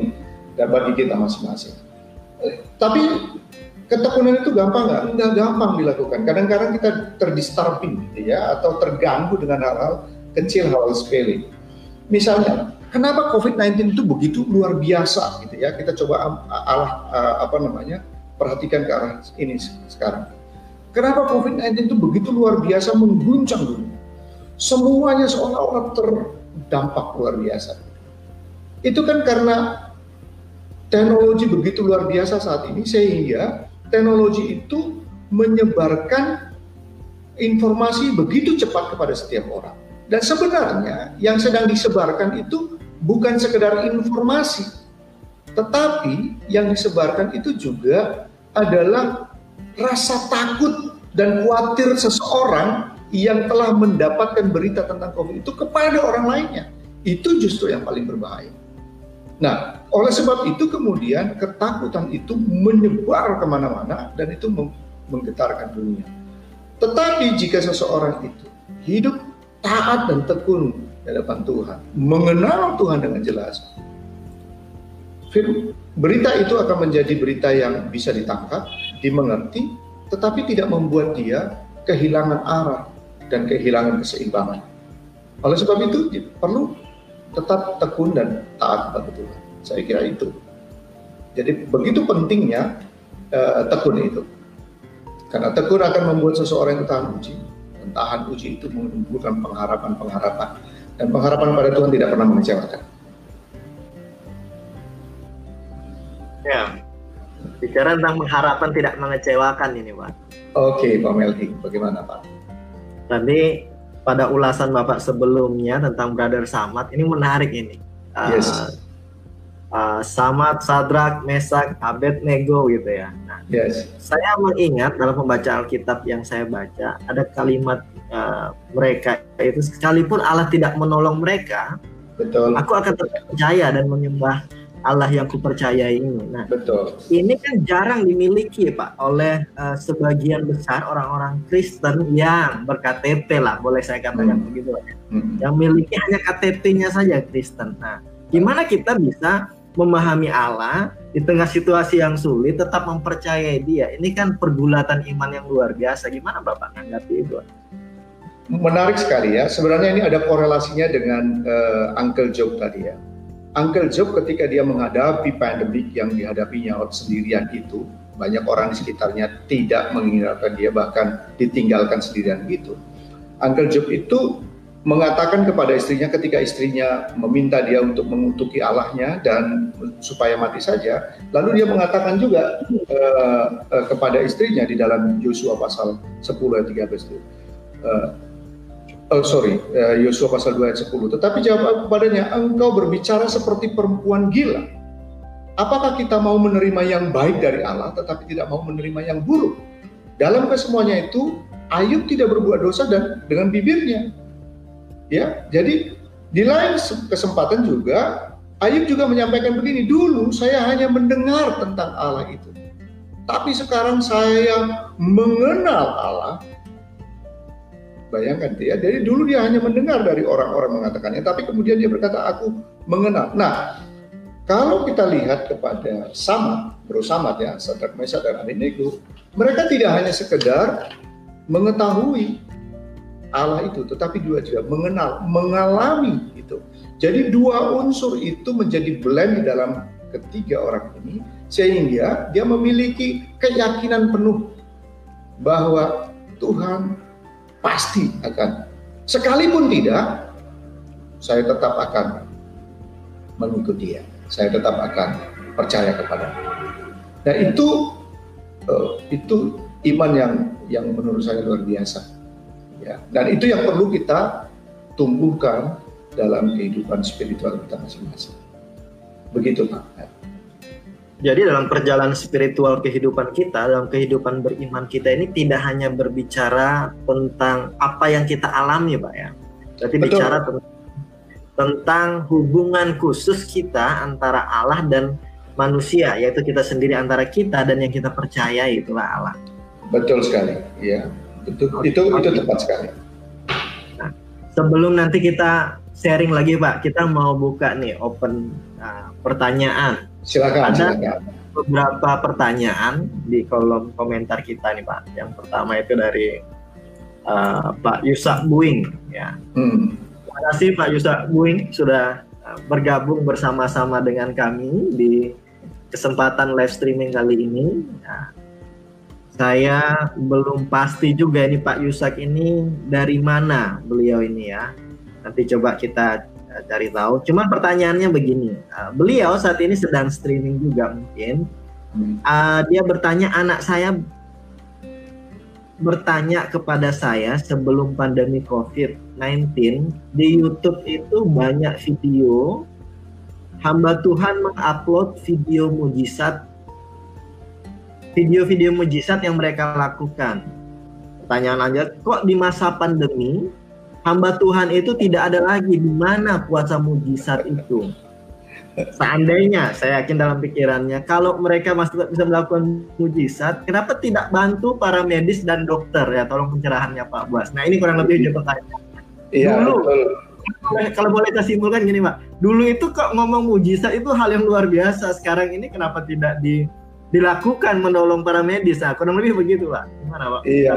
S2: dan bagi kita masing-masing. Eh, tapi ketekunan itu gampang nggak? Nggak gampang dilakukan. Kadang-kadang kita terdisturbing gitu ya, atau terganggu dengan hal-hal kecil, hal-hal sepele. Misalnya, kenapa COVID-19 itu begitu luar biasa gitu ya? Kita coba Allah apa namanya perhatikan ke arah ini sekarang. Kenapa COVID-19 itu begitu luar biasa mengguncang dunia? Semuanya seolah-olah terdampak luar biasa. Itu kan karena teknologi begitu luar biasa saat ini sehingga teknologi itu menyebarkan informasi begitu cepat kepada setiap orang. Dan sebenarnya yang sedang disebarkan itu bukan sekedar informasi, tetapi yang disebarkan itu juga adalah rasa takut dan khawatir seseorang yang telah mendapatkan berita tentang COVID itu kepada orang lainnya. Itu justru yang paling berbahaya. Nah, oleh sebab itu kemudian ketakutan itu menyebar ke mana-mana dan itu menggetarkan dunia. Tetapi jika seseorang itu hidup taat dan tekun di hadapan Tuhan, mengenal Tuhan dengan jelas, berita itu akan menjadi berita yang bisa ditangkap, dimengerti, tetapi tidak membuat dia kehilangan arah dan kehilangan keseimbangan. Oleh sebab itu perlu tetap tekun dan taat kepada Tuhan. Saya kira itu. Jadi begitu pentingnya uh, tekun itu. Karena tekun akan membuat seseorang tahan uji. Dan tahan uji itu menimbulkan pengharapan-pengharapan. Dan pengharapan pada Tuhan tidak pernah mengecewakan.
S1: Ya, bicara tentang pengharapan tidak mengecewakan ini Pak.
S2: Oke Pak Melki, bagaimana Pak?
S1: Tadi pada ulasan Bapak sebelumnya tentang Brother Samad ini menarik ini. Uh, yes. Uh, Samad, Sadrak, Mesak, Abednego gitu ya. Nah, yes. Saya mengingat dalam pembacaan Alkitab yang saya baca ada kalimat uh, mereka itu sekalipun Allah tidak menolong mereka, Betul. aku akan tetap percaya dan menyembah Allah yang kupercayai ini. Nah, betul. Ini kan jarang dimiliki Pak oleh uh, sebagian besar orang-orang Kristen yang berKTP lah, boleh saya katakan hmm. begitu. Hmm. Yang miliki hanya KTP-nya saja Kristen. Nah, gimana kita bisa memahami Allah di tengah situasi yang sulit tetap mempercayai Dia? Ini kan pergulatan iman yang luar biasa. Gimana Bapak menanggapi itu?
S2: Menarik sekali ya. Sebenarnya ini ada korelasinya dengan uh, Uncle Job tadi ya Uncle Job ketika dia menghadapi pandemik yang dihadapinya sendirian itu, banyak orang di sekitarnya tidak mengingatkan dia bahkan ditinggalkan sendirian gitu. Uncle Job itu mengatakan kepada istrinya ketika istrinya meminta dia untuk mengutuki Allahnya dan supaya mati saja, lalu dia mengatakan juga uh, uh, kepada istrinya di dalam Yosua pasal 10 ayat 13 itu, uh, oh sorry, eh, Yosua pasal 2 ayat 10. Tetapi jawab kepadanya, engkau berbicara seperti perempuan gila. Apakah kita mau menerima yang baik dari Allah tetapi tidak mau menerima yang buruk? Dalam kesemuanya itu, Ayub tidak berbuat dosa dan dengan bibirnya. Ya, jadi di lain kesempatan juga Ayub juga menyampaikan begini, dulu saya hanya mendengar tentang Allah itu. Tapi sekarang saya mengenal Allah Bayangkan dia, jadi dulu dia hanya mendengar dari orang-orang mengatakannya, tapi kemudian dia berkata, aku mengenal. Nah, kalau kita lihat kepada Samad, Bro Samad ya, Sadrak Mesa dan Abednego, mereka tidak hanya sekedar mengetahui Allah itu, tetapi juga juga mengenal, mengalami itu. Jadi dua unsur itu menjadi blend di dalam ketiga orang ini, sehingga dia memiliki keyakinan penuh bahwa Tuhan pasti akan. Sekalipun tidak, saya tetap akan mengikuti dia. Saya tetap akan percaya kepada. Nah itu uh, itu iman yang yang menurut saya luar biasa. Ya, dan itu yang perlu kita tumbuhkan dalam kehidupan spiritual kita masing-masing. Begitu Pak.
S1: Jadi dalam perjalanan spiritual kehidupan kita, dalam kehidupan beriman kita ini tidak hanya berbicara tentang apa yang kita alami, Pak ya. Berarti Betul. bicara tentang, tentang hubungan khusus kita antara Allah dan manusia, yaitu kita sendiri antara kita dan yang kita percaya itulah Allah.
S2: Betul sekali, ya. Itu itu itu tepat sekali.
S1: Nah, sebelum nanti kita sharing lagi Pak. Kita mau buka nih open uh, pertanyaan.
S2: Silakan.
S1: Ada
S2: silakan.
S1: beberapa pertanyaan di kolom komentar kita nih Pak. Yang pertama itu dari uh, Pak Yusak Buing ya. Hmm. Terima kasih Pak Yusak Buing sudah uh, bergabung bersama-sama dengan kami di kesempatan live streaming kali ini. Nah, saya belum pasti juga ini Pak Yusak ini dari mana beliau ini ya. Nanti coba kita uh, cari tahu. Cuman pertanyaannya begini, uh, beliau saat ini sedang streaming juga mungkin. Uh, dia bertanya anak saya bertanya kepada saya sebelum pandemi COVID-19 di YouTube itu banyak video hamba Tuhan mengupload video mujizat video-video mujizat yang mereka lakukan. Pertanyaan aja, kok di masa pandemi hamba Tuhan itu tidak ada lagi di mana puasa mujizat itu? Seandainya, saya yakin dalam pikirannya, kalau mereka masih bisa melakukan mujizat, kenapa tidak bantu para medis dan dokter? Ya? Tolong pencerahannya Pak Buas. Nah ini kurang lebih pertanyaan. Iya, Dulu, betul. kalau boleh kita simpulkan gini pak. Dulu itu kok ngomong mujizat itu hal yang luar biasa. Sekarang ini kenapa tidak di dilakukan menolong para medis? Nah kurang lebih begitu pak. Gimana pak?
S2: Iya.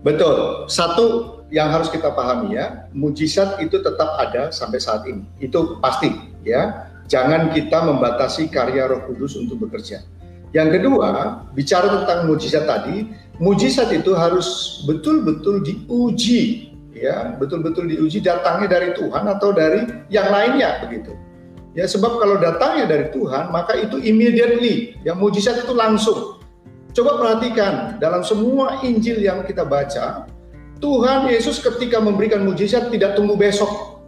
S2: Betul. Satu yang harus kita pahami ya mujizat itu tetap ada sampai saat ini itu pasti ya jangan kita membatasi karya Roh Kudus untuk bekerja yang kedua bicara tentang mujizat tadi mujizat itu harus betul-betul diuji ya betul-betul diuji datangnya dari Tuhan atau dari yang lainnya begitu. Ya sebab kalau datangnya dari Tuhan maka itu immediately, yang mujizat itu langsung. Coba perhatikan dalam semua Injil yang kita baca, Tuhan Yesus ketika memberikan mujizat tidak tunggu besok.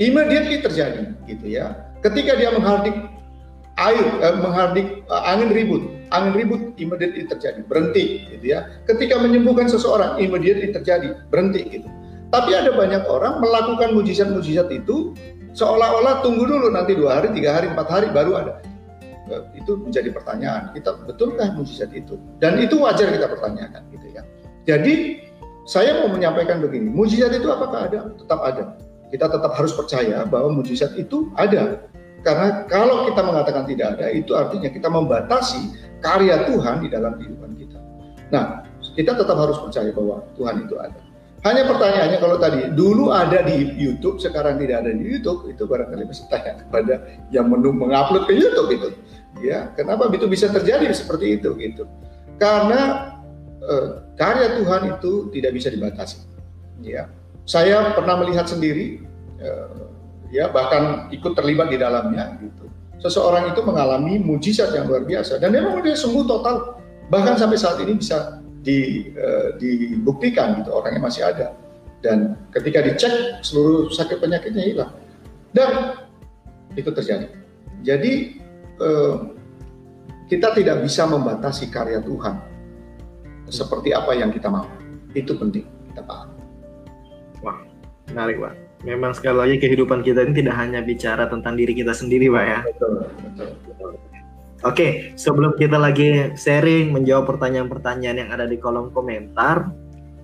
S2: Immediately terjadi gitu ya. Ketika dia menghardik air, eh, menghardik eh, angin ribut, angin ribut immediately terjadi, berhenti gitu ya. Ketika menyembuhkan seseorang immediately terjadi, berhenti gitu. Tapi ada banyak orang melakukan mujizat-mujizat itu seolah-olah tunggu dulu nanti dua hari, tiga hari, empat hari baru ada. Itu menjadi pertanyaan. Kita betulkah mujizat itu? Dan itu wajar kita pertanyakan gitu ya. Jadi saya mau menyampaikan begini, mujizat itu apakah ada? Tetap ada. Kita tetap harus percaya bahwa mujizat itu ada. Karena kalau kita mengatakan tidak ada, itu artinya kita membatasi karya Tuhan di dalam kehidupan kita. Nah, kita tetap harus percaya bahwa Tuhan itu ada. Hanya pertanyaannya kalau tadi dulu ada di YouTube, sekarang tidak ada di YouTube, itu barangkali bisa tanya kepada yang mengupload ke YouTube itu. Ya, kenapa itu bisa terjadi seperti itu gitu? Karena eh, karya Tuhan itu tidak bisa dibatasi. Ya, saya pernah melihat sendiri, eh, ya bahkan ikut terlibat di dalamnya gitu. Seseorang itu mengalami mujizat yang luar biasa dan memang dia sembuh total. Bahkan sampai saat ini bisa di, uh, dibuktikan gitu orangnya masih ada. Dan ketika dicek seluruh sakit penyakitnya hilang. Dan itu terjadi. Jadi kita tidak bisa membatasi karya Tuhan seperti apa yang kita mau itu penting kita paham
S1: wah menarik pak memang sekali lagi kehidupan kita ini tidak hanya bicara tentang diri kita sendiri, Pak ya. Betul, betul, betul. Oke, sebelum kita lagi sharing menjawab pertanyaan-pertanyaan yang ada di kolom komentar,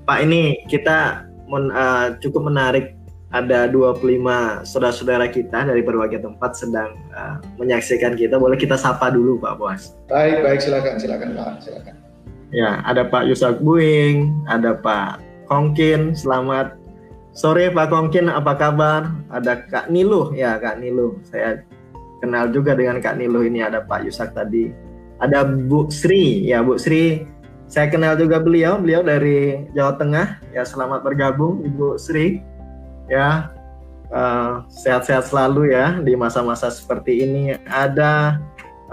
S1: Pak ini kita men, uh, cukup menarik ada 25 saudara-saudara kita dari berbagai tempat sedang uh, menyaksikan kita. Boleh kita sapa dulu Pak Bos.
S2: Baik, baik silakan, silakan Pak, silakan.
S1: Ya, ada Pak Yusak Buing, ada Pak Kongkin, selamat Sore Pak Kongkin, apa kabar? Ada Kak Niluh, ya Kak Niluh. Saya kenal juga dengan Kak Niluh ini, ada Pak Yusak tadi. Ada Bu Sri, ya Bu Sri. Saya kenal juga beliau, beliau dari Jawa Tengah. Ya selamat bergabung Ibu Sri. Ya uh, sehat-sehat selalu ya di masa-masa seperti ini. Ada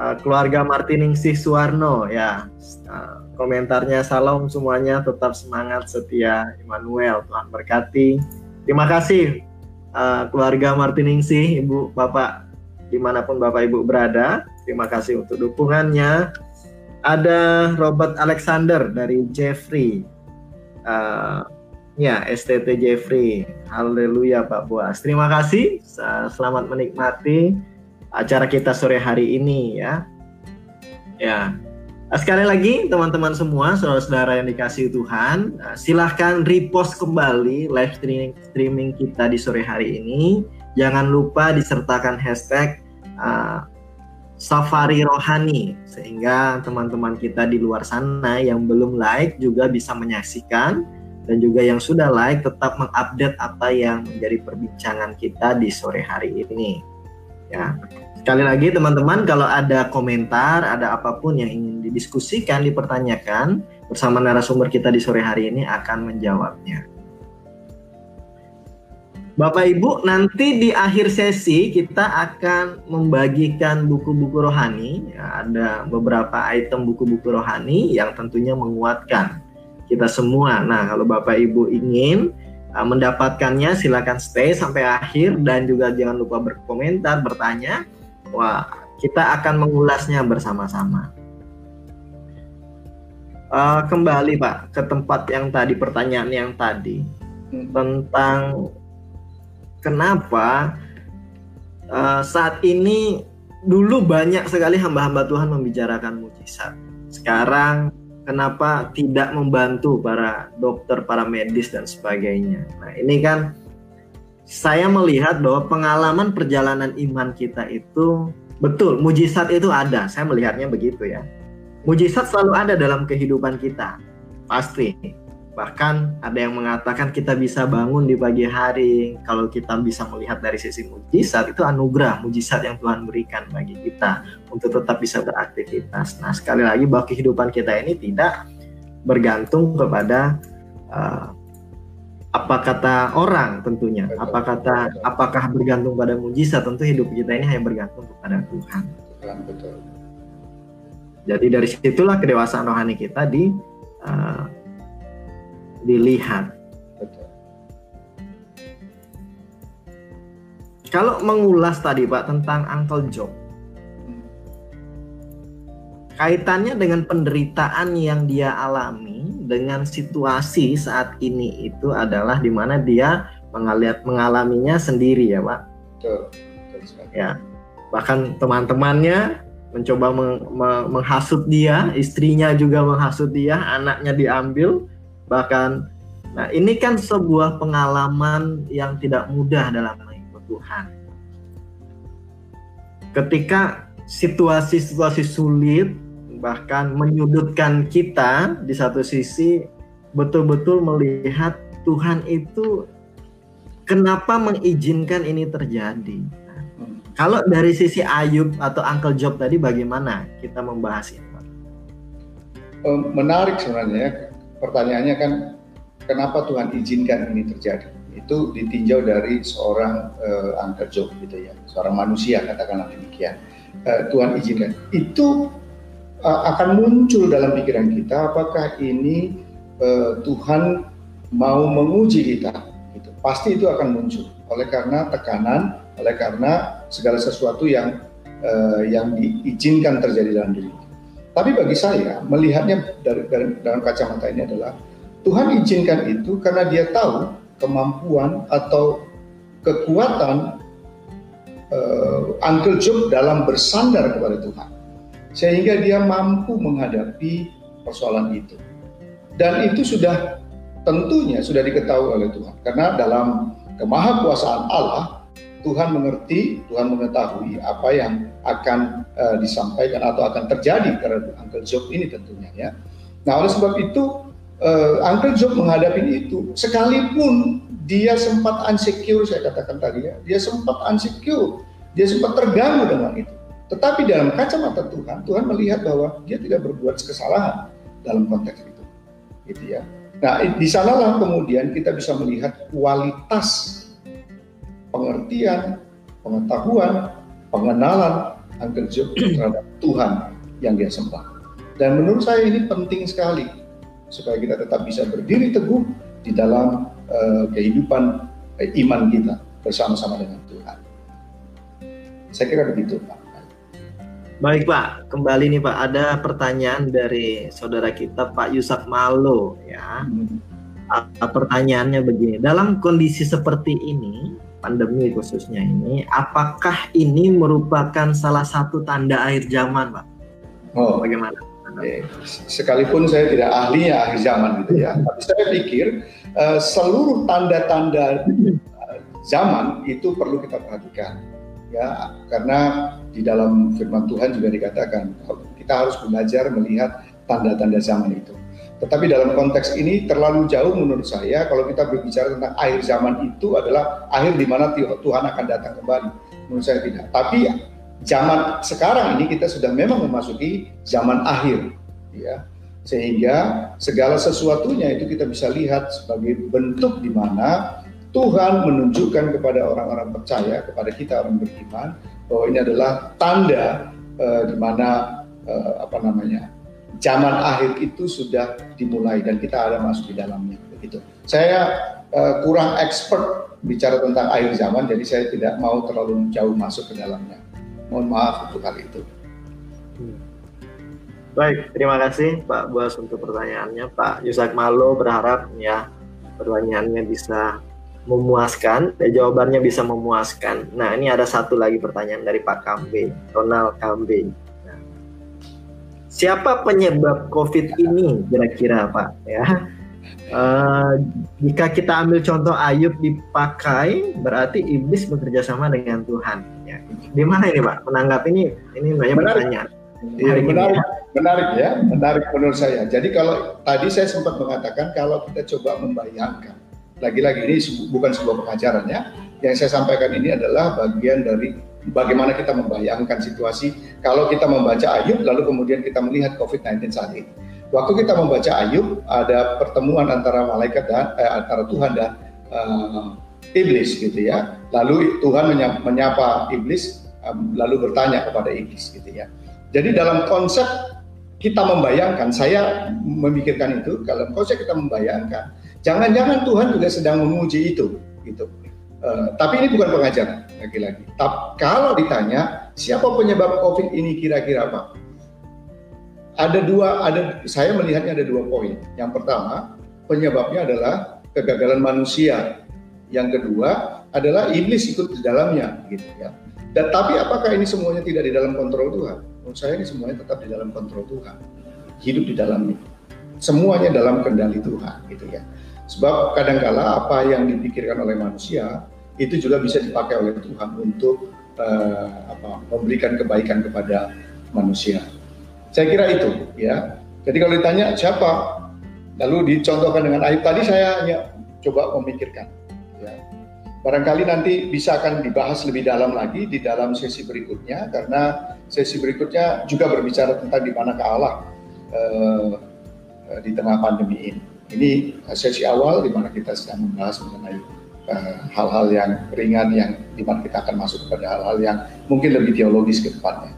S1: uh, keluarga Martiningsih Suwarno, ya. Uh, komentarnya salam semuanya tetap semangat setia Immanuel Tuhan berkati. Terima kasih uh, keluarga Martiningsi ibu bapak di mana pun bapak ibu berada. Terima kasih untuk dukungannya. Ada Robert Alexander dari Jeffrey. Uh, ya STT Jeffrey. Haleluya Pak Buas terima kasih. Selamat menikmati acara kita sore hari ini ya. Ya Sekali lagi teman-teman semua, saudara-saudara yang dikasih Tuhan, nah, silahkan repost kembali live streaming, streaming kita di sore hari ini. Jangan lupa disertakan hashtag uh, Safari Rohani sehingga teman-teman kita di luar sana yang belum like juga bisa menyaksikan dan juga yang sudah like tetap mengupdate apa yang menjadi perbincangan kita di sore hari ini. Ya. Sekali lagi teman-teman kalau ada komentar, ada apa pun yang ingin didiskusikan, dipertanyakan bersama narasumber kita di sore hari ini akan menjawabnya. Bapak Ibu, nanti di akhir sesi kita akan membagikan buku-buku rohani. Ya, ada beberapa item buku-buku rohani yang tentunya menguatkan kita semua. Nah, kalau Bapak Ibu ingin uh, mendapatkannya, silakan stay sampai akhir dan juga jangan lupa berkomentar, bertanya Wah, kita akan mengulasnya bersama-sama. Uh, kembali Pak ke tempat yang tadi pertanyaan yang tadi hmm. tentang kenapa uh, saat ini dulu banyak sekali hamba-hamba Tuhan membicarakan mujizat. Sekarang kenapa tidak membantu para dokter, para medis dan sebagainya. Nah, ini kan saya melihat bahwa pengalaman perjalanan iman kita itu betul, mujizat itu ada. Saya melihatnya begitu ya. Mujizat selalu ada dalam kehidupan kita. Pasti. Bahkan ada yang mengatakan kita bisa bangun di pagi hari. Kalau kita bisa melihat dari sisi mujizat, itu anugerah, mujizat yang Tuhan berikan bagi kita untuk tetap bisa beraktivitas. Nah, sekali lagi bahwa kehidupan kita ini tidak bergantung kepada uh, apa kata orang tentunya? Betul, apa kata betul. apakah bergantung pada mujizat? Tentu hidup kita ini hanya bergantung kepada Tuhan. Betul. jadi dari situlah kedewasaan rohani kita di uh, dilihat. Betul. kalau mengulas tadi Pak tentang Uncle Job. Kaitannya dengan penderitaan yang dia alami dengan situasi saat ini itu adalah di mana dia mengaliat mengalaminya sendiri ya pak. Betul. Ya bahkan teman-temannya mencoba meng, meng, menghasut dia, istrinya juga menghasut dia, anaknya diambil, bahkan nah ini kan sebuah pengalaman yang tidak mudah dalam mengikut Tuhan. Ketika situasi-situasi sulit bahkan menyudutkan kita di satu sisi betul-betul melihat Tuhan itu kenapa mengizinkan ini terjadi. kalau dari sisi Ayub atau Uncle Job tadi bagaimana kita membahas ini?
S2: Menarik sebenarnya pertanyaannya kan kenapa Tuhan izinkan ini terjadi? Itu ditinjau dari seorang uh, Uncle Job gitu ya, seorang manusia katakanlah demikian. Uh, Tuhan izinkan. Itu akan muncul dalam pikiran kita apakah ini uh, Tuhan mau menguji kita gitu. pasti itu akan muncul. Oleh karena tekanan oleh karena segala sesuatu yang uh, yang diizinkan terjadi dalam diri tapi bagi saya melihatnya dari, dari dalam kacamata ini adalah Tuhan izinkan itu karena dia tahu kemampuan atau kekuatan uh, Uncle Job dalam bersandar kepada Tuhan sehingga dia mampu menghadapi persoalan itu. Dan itu sudah tentunya sudah diketahui oleh Tuhan karena dalam kemahakuasaan Allah Tuhan mengerti, Tuhan mengetahui apa yang akan uh, disampaikan atau akan terjadi terhadap Uncle Job ini tentunya ya. Nah oleh sebab itu uh, Uncle Job menghadapi itu sekalipun dia sempat insecure saya katakan tadi ya, dia sempat insecure, dia sempat terganggu dengan itu. Tetapi dalam kacamata Tuhan, Tuhan melihat bahwa dia tidak berbuat kesalahan dalam konteks itu. Gitu ya. Nah, di sanalah kemudian kita bisa melihat kualitas pengertian, pengetahuan, pengenalan Uncle Job terhadap Tuhan yang dia sembah. Dan menurut saya ini penting sekali supaya kita tetap bisa berdiri teguh di dalam uh, kehidupan uh, iman kita bersama-sama dengan Tuhan. Saya kira begitu, Pak.
S1: Baik Pak, kembali nih Pak, ada pertanyaan dari saudara kita Pak Yusak Malo ya. Hmm. Pertanyaannya begini, dalam kondisi seperti ini, pandemi khususnya ini, apakah ini merupakan salah satu tanda akhir zaman Pak? Oh, bagaimana?
S2: Eh, sekalipun saya tidak ahlinya akhir zaman gitu ya, tapi saya pikir uh, seluruh tanda-tanda zaman itu perlu kita perhatikan ya karena di dalam firman Tuhan juga dikatakan kita harus belajar melihat tanda-tanda zaman itu. Tetapi dalam konteks ini terlalu jauh menurut saya kalau kita berbicara tentang akhir zaman itu adalah akhir di mana Tuhan akan datang kembali. Menurut saya tidak. Tapi zaman sekarang ini kita sudah memang memasuki zaman akhir ya. Sehingga segala sesuatunya itu kita bisa lihat sebagai bentuk di mana Tuhan menunjukkan kepada orang-orang percaya, kepada kita orang beriman bahwa ini adalah tanda uh, di mana uh, apa namanya zaman akhir itu sudah dimulai dan kita ada masuk di dalamnya begitu. Saya uh, kurang expert bicara tentang akhir zaman jadi saya tidak mau terlalu jauh masuk ke dalamnya. Mohon maaf untuk hal itu.
S1: Hmm. Baik, terima kasih Pak Buas untuk pertanyaannya. Pak Yusak Malo berharap ya pertanyaannya bisa memuaskan, ya, jawabannya bisa memuaskan. Nah, ini ada satu lagi pertanyaan dari Pak Kambe, Ronald Kambe. Siapa penyebab COVID ini kira-kira Pak? Ya, uh, jika kita ambil contoh Ayub dipakai, berarti iblis bekerja sama dengan Tuhan. Ya, di mana ini Pak? Menanggapi ini, ini banyak menarik. pertanyaan.
S2: Iya, menarik, ya. menarik ya, menarik menurut saya. Jadi kalau tadi saya sempat mengatakan kalau kita coba membayangkan, lagi-lagi ini bukan sebuah pengajaran ya, yang saya sampaikan ini adalah bagian dari bagaimana kita membayangkan situasi kalau kita membaca Ayub lalu kemudian kita melihat COVID-19 saat ini. Waktu kita membaca Ayub ada pertemuan antara malaikat dan eh, antara Tuhan dan uh, iblis gitu ya. Lalu Tuhan menyapa, iblis um, lalu bertanya kepada iblis gitu ya. Jadi dalam konsep kita membayangkan, saya memikirkan itu, kalau konsep kita membayangkan, jangan-jangan Tuhan juga sedang menguji itu, gitu. Uh, tapi ini bukan pengajaran lagi-lagi. Kalau ditanya siapa penyebab COVID ini kira-kira Pak? Ada dua, ada saya melihatnya ada dua poin. Yang pertama penyebabnya adalah kegagalan manusia. Yang kedua adalah iblis ikut di dalamnya, gitu ya. Dan tapi apakah ini semuanya tidak di dalam kontrol Tuhan? Menurut saya ini semuanya tetap di dalam kontrol Tuhan. Hidup di dalamnya. Semuanya dalam kendali Tuhan, gitu ya. Sebab kadangkala apa yang dipikirkan oleh manusia itu juga bisa dipakai oleh Tuhan untuk uh, apa, memberikan kebaikan kepada manusia. Saya kira itu, ya. Jadi kalau ditanya siapa, lalu dicontohkan dengan Ayub tadi saya hanya coba memikirkan, ya. Barangkali nanti bisa akan dibahas lebih dalam lagi di dalam sesi berikutnya karena sesi berikutnya juga berbicara tentang di mana Allah uh, di tengah pandemi ini. Ini sesi awal di mana kita sedang membahas mengenai eh, hal-hal uh, yang ringan yang di mana kita akan masuk kepada hal-hal yang mungkin lebih teologis ke depannya.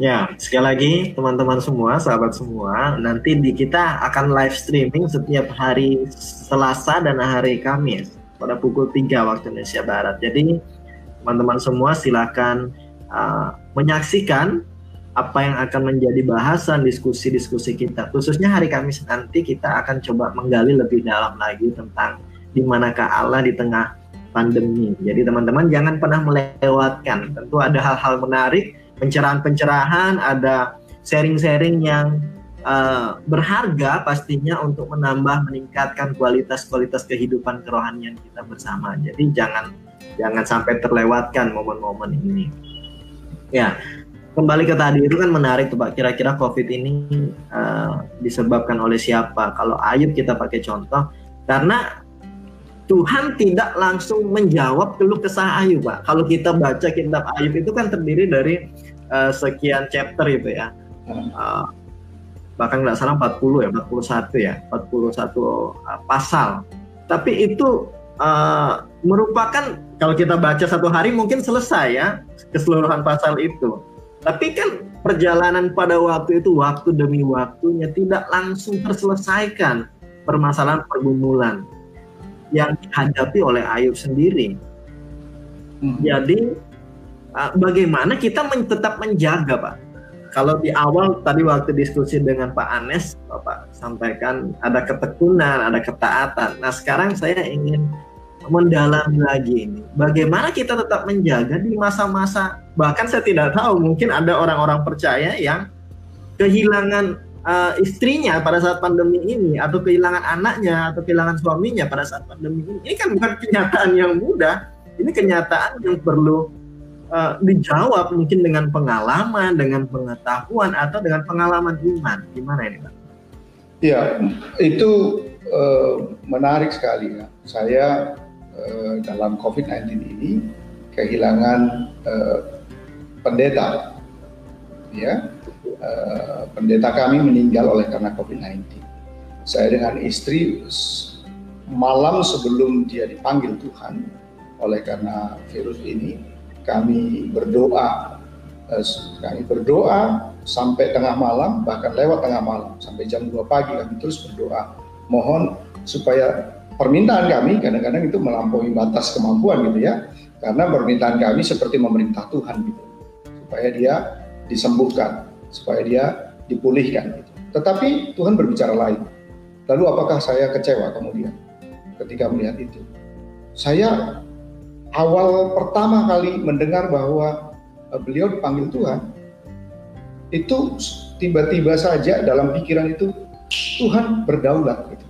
S1: Ya, sekali lagi teman-teman semua, sahabat semua, nanti di kita akan live streaming setiap hari Selasa dan hari Kamis pada pukul 3 waktu Indonesia Barat. Jadi teman-teman semua silakan uh, menyaksikan apa yang akan menjadi bahasan diskusi-diskusi kita. Khususnya hari Kamis nanti kita akan coba menggali lebih dalam lagi tentang di manakah Allah di tengah pandemi. Jadi teman-teman jangan pernah melewatkan. Tentu ada hal-hal menarik, pencerahan-pencerahan, ada sharing-sharing yang uh, berharga pastinya untuk menambah meningkatkan kualitas-kualitas kehidupan kerohanian kita bersama. Jadi jangan jangan sampai terlewatkan momen-momen ini. Ya, kembali ke tadi itu kan menarik tuh Pak. Kira-kira COVID ini uh, disebabkan oleh siapa? Kalau Ayub kita pakai contoh, karena Tuhan tidak langsung menjawab keluh kesah Ayub Pak. Kalau kita baca kitab Ayub itu kan terdiri dari uh, sekian chapter itu ya. Uh, bahkan nggak salah 40 ya, 41 ya, 41 uh, pasal. Tapi itu uh, merupakan kalau kita baca satu hari mungkin selesai ya keseluruhan pasal itu. Tapi kan perjalanan pada waktu itu waktu demi waktunya tidak langsung terselesaikan permasalahan pergumulan yang dihadapi oleh Ayub sendiri. Hmm. Jadi uh, bagaimana kita men tetap menjaga, Pak? Kalau di awal tadi waktu diskusi dengan Pak Anes, Bapak sampaikan ada ketekunan, ada ketaatan. Nah sekarang saya ingin mendalami lagi ini. Bagaimana kita tetap menjaga di masa-masa bahkan saya tidak tahu mungkin ada orang-orang percaya yang kehilangan uh, istrinya pada saat pandemi ini atau kehilangan anaknya atau kehilangan suaminya pada saat pandemi ini ini kan bukan kenyataan yang mudah ini kenyataan yang perlu uh, dijawab mungkin dengan pengalaman dengan pengetahuan atau dengan pengalaman iman gimana ini pak?
S2: Ya itu uh, menarik sekali ya saya uh, dalam COVID-19 ini kehilangan uh, pendeta ya uh, pendeta kami meninggal oleh karena COVID-19. Saya dengan istri malam sebelum dia dipanggil Tuhan oleh karena virus ini kami berdoa kami berdoa sampai tengah malam bahkan lewat tengah malam sampai jam 2 pagi kami terus berdoa mohon supaya permintaan kami kadang-kadang itu melampaui batas kemampuan gitu ya karena permintaan kami seperti memerintah Tuhan gitu supaya dia disembuhkan supaya dia dipulihkan gitu. Tetapi Tuhan berbicara lain. Lalu apakah saya kecewa kemudian ketika melihat itu? Saya awal pertama kali mendengar bahwa eh, beliau dipanggil Tuhan, itu tiba-tiba saja dalam pikiran itu Tuhan berdaulat gitu.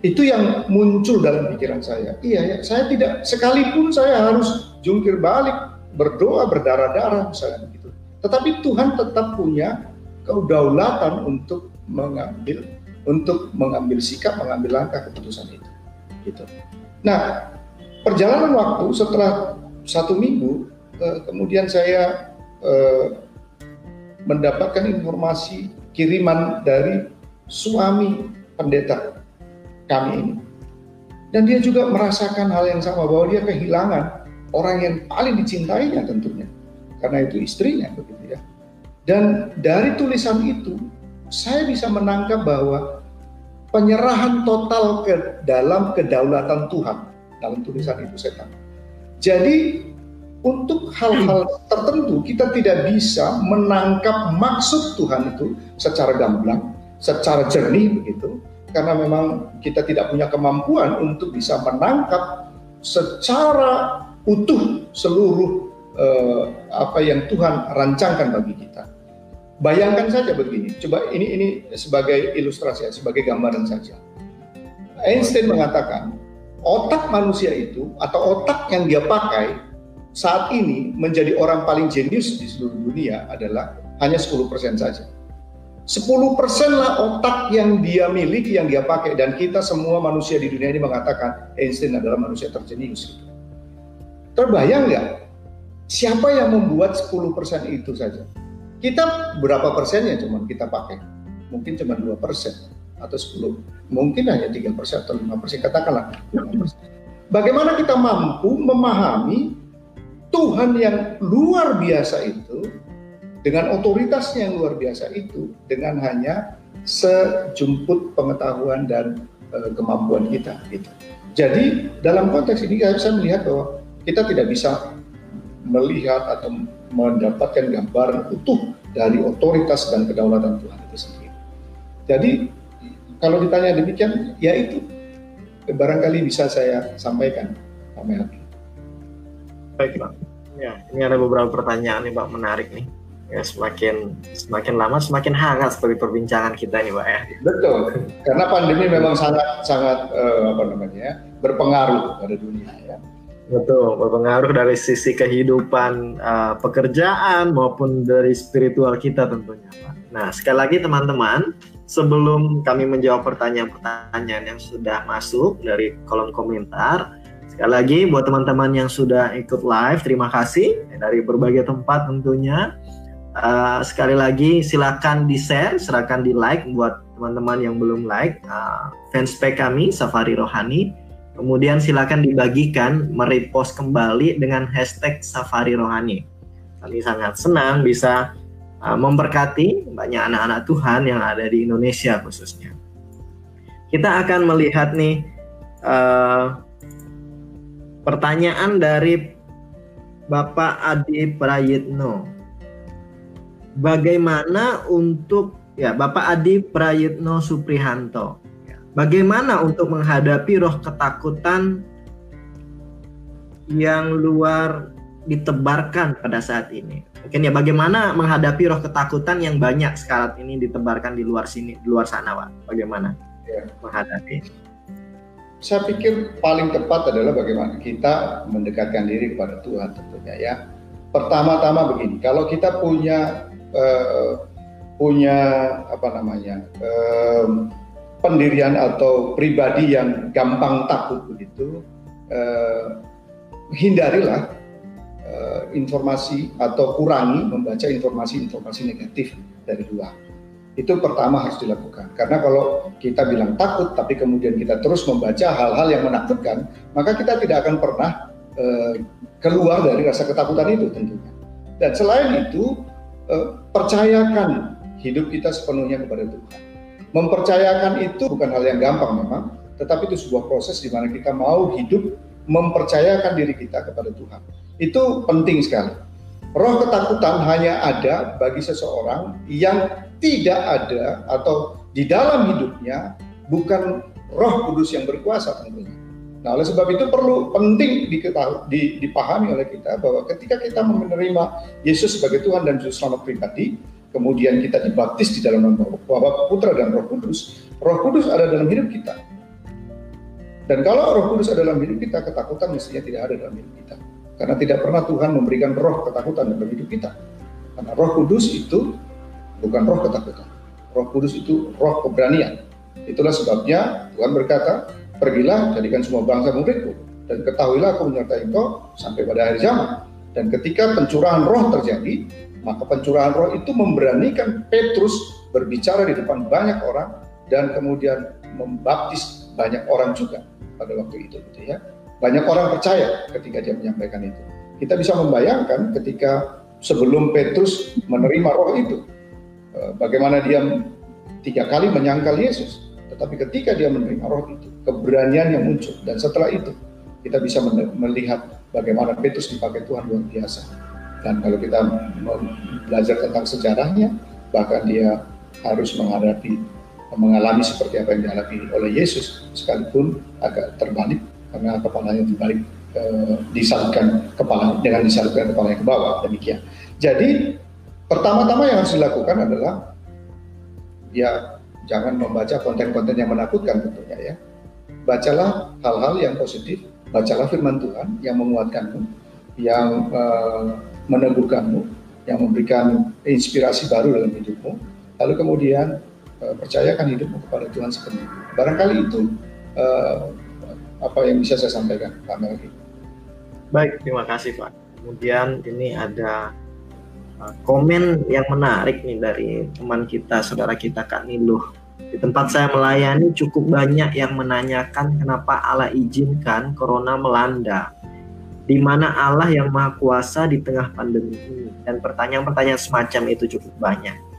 S2: Itu yang muncul dalam pikiran saya. Iya ya, saya tidak sekalipun saya harus jungkir balik, berdoa berdarah-darah misalnya tetapi Tuhan tetap punya kedaulatan untuk mengambil untuk mengambil sikap, mengambil langkah keputusan itu. Gitu. Nah, perjalanan waktu setelah satu minggu, eh, kemudian saya eh, mendapatkan informasi kiriman dari suami pendeta kami ini. Dan dia juga merasakan hal yang sama bahwa dia kehilangan orang yang paling dicintainya tentunya karena itu istrinya begitu ya. Dan dari tulisan itu saya bisa menangkap bahwa penyerahan total ke dalam kedaulatan Tuhan dalam tulisan itu saya tangkap. Jadi untuk hal-hal tertentu kita tidak bisa menangkap maksud Tuhan itu secara gamblang, secara jernih begitu, karena memang kita tidak punya kemampuan untuk bisa menangkap secara utuh seluruh uh, apa yang Tuhan rancangkan bagi kita. Bayangkan saja begini, coba ini ini sebagai ilustrasi, sebagai gambaran saja. Einstein mengatakan otak manusia itu atau otak yang dia pakai saat ini menjadi orang paling jenius di seluruh dunia adalah hanya 10% saja. 10% lah otak yang dia miliki, yang dia pakai dan kita semua manusia di dunia ini mengatakan Einstein adalah manusia terjenius. Terbayang nggak Siapa yang membuat 10% itu saja? Kita berapa persennya cuma kita pakai? Mungkin cuma 2% atau 10. Mungkin hanya 3% atau 5%, katakanlah 5%. Bagaimana kita mampu memahami Tuhan yang luar biasa itu dengan otoritasnya yang luar biasa itu dengan hanya sejumput pengetahuan dan e, kemampuan kita gitu. Jadi dalam konteks ini saya melihat bahwa kita tidak bisa melihat atau mendapatkan gambaran utuh dari otoritas dan kedaulatan Tuhan itu sendiri. Jadi kalau ditanya demikian, ya itu barangkali bisa saya sampaikan, Pak Melki.
S1: Baik Pak. Ya, ini ada beberapa pertanyaan nih Pak menarik nih. Ya, semakin semakin lama semakin hangat seperti perbincangan kita nih Pak ya.
S2: Betul, karena pandemi memang sangat sangat uh, apa namanya berpengaruh pada dunia ya.
S1: Betul, berpengaruh dari sisi kehidupan uh, pekerjaan maupun dari spiritual kita tentunya, Pak. Nah, sekali lagi teman-teman, sebelum kami menjawab pertanyaan-pertanyaan yang sudah masuk dari kolom komentar, sekali lagi buat teman-teman yang sudah ikut live, terima kasih dari berbagai tempat tentunya. Uh, sekali lagi silakan di share, silakan di like buat teman-teman yang belum like uh, fanspage kami Safari Rohani Kemudian silakan dibagikan, merepost kembali dengan hashtag Safari Rohani. Kami sangat senang bisa uh, memberkati banyak anak-anak Tuhan yang ada di Indonesia khususnya. Kita akan melihat nih uh, pertanyaan dari Bapak Adi Prayitno. Bagaimana untuk ya Bapak Adi Prayitno Suprihanto Bagaimana untuk menghadapi roh ketakutan yang luar ditebarkan pada saat ini? Mungkin ya bagaimana menghadapi roh ketakutan yang banyak sekarang ini ditebarkan di luar sini, di luar sana, Pak? Bagaimana ya. menghadapi?
S2: Saya pikir paling tepat adalah bagaimana kita mendekatkan diri kepada Tuhan tentunya ya. Pertama-tama begini, kalau kita punya uh, punya apa namanya uh, pendirian atau pribadi yang gampang takut begitu, uh, hindarilah uh, informasi atau kurangi membaca informasi-informasi negatif dari luar. Itu pertama harus dilakukan. Karena kalau kita bilang takut, tapi kemudian kita terus membaca hal-hal yang menakutkan, maka kita tidak akan pernah uh, keluar dari rasa ketakutan itu tentunya. Dan selain itu, percayakan hidup kita sepenuhnya kepada Tuhan. Mempercayakan itu bukan hal yang gampang memang, tetapi itu sebuah proses di mana kita mau hidup mempercayakan diri kita kepada Tuhan. Itu penting sekali. Roh ketakutan hanya ada bagi seseorang yang tidak ada atau di dalam hidupnya bukan Roh Kudus yang berkuasa tentunya. Nah, oleh sebab itu perlu penting diketahui, dipahami oleh kita bahwa ketika kita menerima Yesus sebagai Tuhan dan Juru Selamat pribadi, kemudian kita dibaptis di dalam nama Bapa, Putra dan Roh Kudus, Roh Kudus ada dalam hidup kita. Dan kalau roh kudus ada dalam hidup kita, ketakutan mestinya tidak ada dalam hidup kita. Karena tidak pernah Tuhan memberikan roh ketakutan dalam hidup kita. Karena roh kudus itu bukan roh ketakutan. Roh kudus itu roh keberanian. Itulah sebabnya Tuhan berkata, pergilah jadikan semua bangsa muridku. Dan ketahuilah aku menyertai engkau sampai pada hari zaman. Dan ketika pencurahan roh terjadi, maka pencurahan roh itu memberanikan Petrus berbicara di depan banyak orang dan kemudian membaptis banyak orang juga pada waktu itu gitu ya. Banyak orang percaya ketika dia menyampaikan itu. Kita bisa membayangkan ketika sebelum Petrus menerima roh itu, eh, bagaimana dia tiga kali menyangkal Yesus. Tetapi ketika dia menerima roh itu, keberanian yang muncul. Dan setelah itu, kita bisa melihat bagaimana Petrus dipakai Tuhan luar biasa. Dan kalau kita belajar tentang sejarahnya, bahkan dia harus menghadapi mengalami seperti apa yang dialami oleh Yesus sekalipun agak terbalik karena kepalanya dibalik e, disalibkan kepala dengan disalibkan kepalanya ke bawah demikian. Jadi pertama-tama yang harus dilakukan adalah ya jangan membaca konten-konten yang menakutkan tentunya ya. Bacalah hal-hal yang positif, bacalah firman Tuhan yang menguatkanmu, yang e, meneguhkanmu, yang memberikan inspirasi baru dalam hidupmu. Lalu kemudian uh, percayakan hidupmu kepada Tuhan sepenuhnya. Barangkali itu uh, apa yang bisa saya sampaikan, Pak Melki.
S1: Baik, terima kasih Pak. Kemudian ini ada uh, komen yang menarik nih dari teman kita, saudara kita Kak Niluh. Di tempat saya melayani cukup banyak yang menanyakan kenapa Allah izinkan corona melanda. Di mana Allah yang Maha Kuasa di tengah pandemi ini? Dan pertanyaan-pertanyaan semacam itu cukup banyak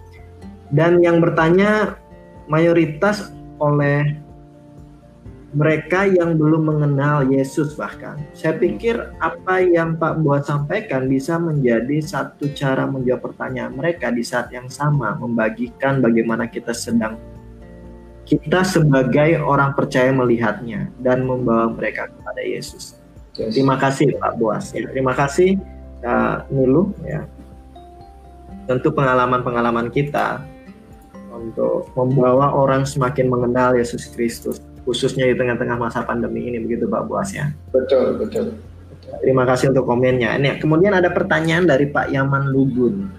S1: dan yang bertanya mayoritas oleh mereka yang belum mengenal Yesus bahkan. Saya pikir apa yang Pak Buat sampaikan bisa menjadi satu cara menjawab pertanyaan mereka di saat yang sama, membagikan bagaimana kita sedang kita sebagai orang percaya melihatnya dan membawa mereka kepada Yesus. Terima kasih Pak Buas. Ya, terima kasih Kak Nilu ya. Tentu pengalaman-pengalaman kita untuk membawa orang semakin mengenal Yesus Kristus khususnya di tengah-tengah masa pandemi ini begitu Pak Buas ya.
S2: Betul, betul.
S1: Terima kasih untuk komennya. Ini kemudian ada pertanyaan dari Pak Yaman Lugun.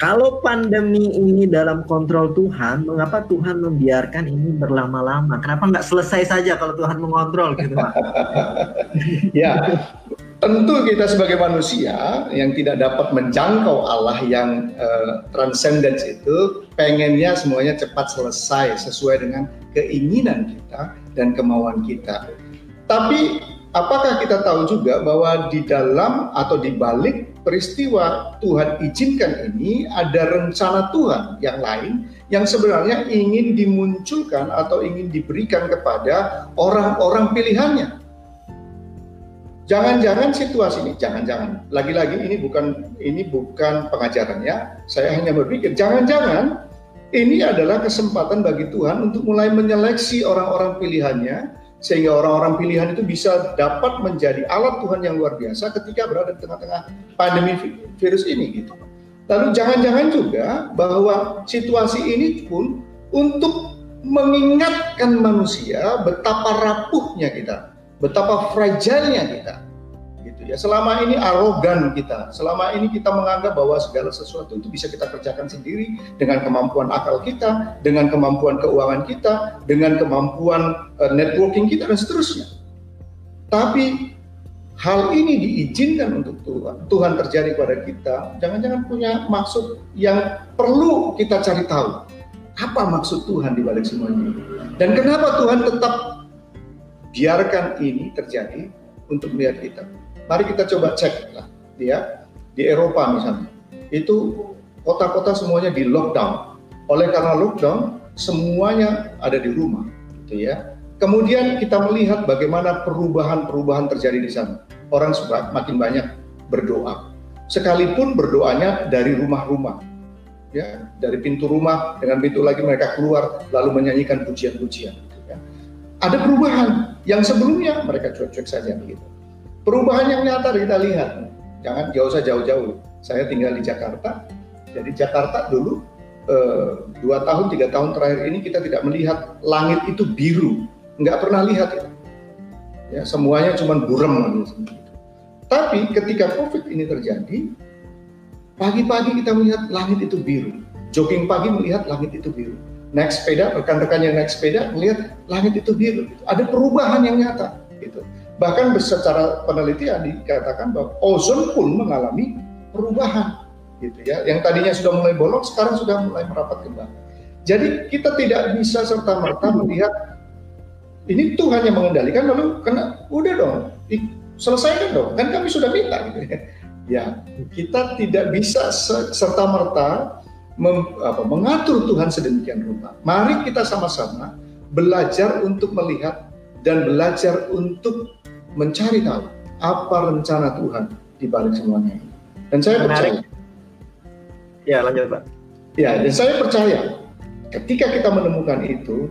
S1: Kalau pandemi ini dalam kontrol Tuhan, mengapa Tuhan membiarkan ini berlama-lama? Kenapa nggak selesai saja kalau Tuhan mengontrol gitu Pak?
S2: ya, tentu kita sebagai manusia yang tidak dapat menjangkau Allah yang uh, transcendence itu pengennya semuanya cepat selesai sesuai dengan keinginan kita dan kemauan kita. Tapi apakah kita tahu juga bahwa di dalam atau di balik peristiwa Tuhan izinkan ini ada rencana Tuhan yang lain yang sebenarnya ingin dimunculkan atau ingin diberikan kepada orang-orang pilihannya. Jangan-jangan situasi ini, jangan-jangan. Lagi-lagi ini bukan ini bukan pengajarannya. Saya hanya berpikir, jangan-jangan ini adalah kesempatan bagi Tuhan untuk mulai menyeleksi orang-orang pilihannya sehingga orang-orang pilihan itu bisa dapat menjadi alat Tuhan yang luar biasa ketika berada di tengah-tengah pandemi virus ini gitu. Lalu jangan-jangan juga bahwa situasi ini pun untuk mengingatkan manusia betapa rapuhnya kita, betapa fragile-nya kita gitu ya. Selama ini arogan kita, selama ini kita menganggap bahwa segala sesuatu itu bisa kita kerjakan sendiri dengan kemampuan akal kita, dengan kemampuan keuangan kita, dengan kemampuan uh, networking kita dan seterusnya. Tapi hal ini diizinkan untuk Tuhan, Tuhan terjadi pada kita, jangan-jangan punya maksud yang perlu kita cari tahu. Apa maksud Tuhan di balik semuanya? Dan kenapa Tuhan tetap biarkan ini terjadi untuk melihat kita? Mari kita coba cek lah, ya di Eropa misalnya, itu kota-kota semuanya di lockdown. Oleh karena lockdown, semuanya ada di rumah, gitu ya. Kemudian kita melihat bagaimana perubahan-perubahan terjadi di sana. Orang makin banyak berdoa, sekalipun berdoanya dari rumah-rumah, ya dari pintu rumah dengan pintu lagi mereka keluar lalu menyanyikan pujian-pujian. Gitu ya. Ada perubahan yang sebelumnya mereka cuek-cuek saja begitu. Perubahan yang nyata kita lihat. Jangan jauh usah jauh-jauh. Saya tinggal di Jakarta. Jadi Jakarta dulu eh, dua tahun tiga tahun terakhir ini kita tidak melihat langit itu biru. Nggak pernah lihat itu. Ya, semuanya cuma buram. Tapi ketika COVID ini terjadi, pagi-pagi kita melihat langit itu biru. Jogging pagi melihat langit itu biru. Naik sepeda, rekan-rekan yang naik sepeda melihat langit itu biru. Ada perubahan yang nyata. Gitu. Bahkan secara penelitian dikatakan bahwa ozon pun mengalami perubahan gitu ya. Yang tadinya sudah mulai bolong sekarang sudah mulai merapat kembali. Jadi kita tidak bisa serta merta melihat ini Tuhan yang mengendalikan lalu kena udah dong selesaikan dong kan kami sudah minta gitu ya. Ya kita tidak bisa serta merta mengatur Tuhan sedemikian rupa. Mari kita sama-sama belajar untuk melihat dan belajar untuk mencari tahu apa rencana Tuhan di balik semuanya ini. Dan saya Menarik. percaya.
S1: Ya, lanjut Pak.
S2: Ya, dan saya percaya ketika kita menemukan itu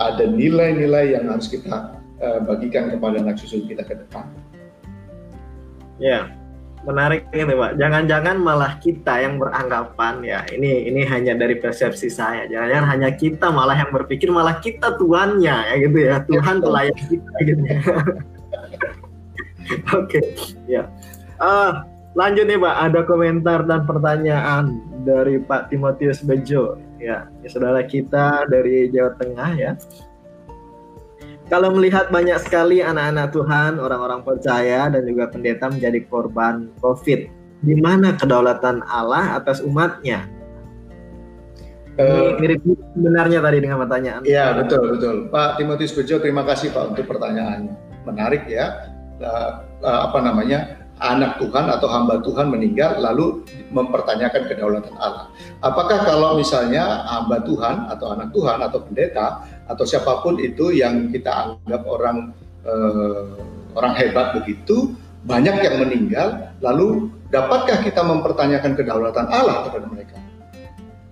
S2: ada nilai-nilai yang harus kita uh, bagikan kepada anak susul kita ke depan.
S1: Ya, menarik ini Pak. Jangan-jangan malah kita yang beranggapan ya ini ini hanya dari persepsi saya. Jangan-jangan hanya kita malah yang berpikir malah kita tuannya ya gitu ya. Tuhan ya, pelayan kita gitu. Ya. Oke, okay. ya. Uh, lanjut nih Pak, ada komentar dan pertanyaan dari Pak Timotius Bejo, ya, ya saudara kita dari Jawa Tengah ya. Kalau melihat banyak sekali anak-anak Tuhan, orang-orang percaya dan juga pendeta menjadi korban COVID, di mana kedaulatan Allah atas umatnya? Uh, mirip sebenarnya tadi dengan pertanyaan.
S2: Iya betul betul, Pak Timotius Bejo, terima kasih Pak untuk pertanyaannya. Menarik ya uh, uh, apa namanya anak Tuhan atau hamba Tuhan meninggal lalu mempertanyakan kedaulatan Allah. Apakah kalau misalnya hamba Tuhan atau anak Tuhan atau pendeta atau siapa pun itu yang kita anggap orang uh, orang hebat begitu banyak yang meninggal lalu dapatkah kita mempertanyakan kedaulatan Allah kepada mereka?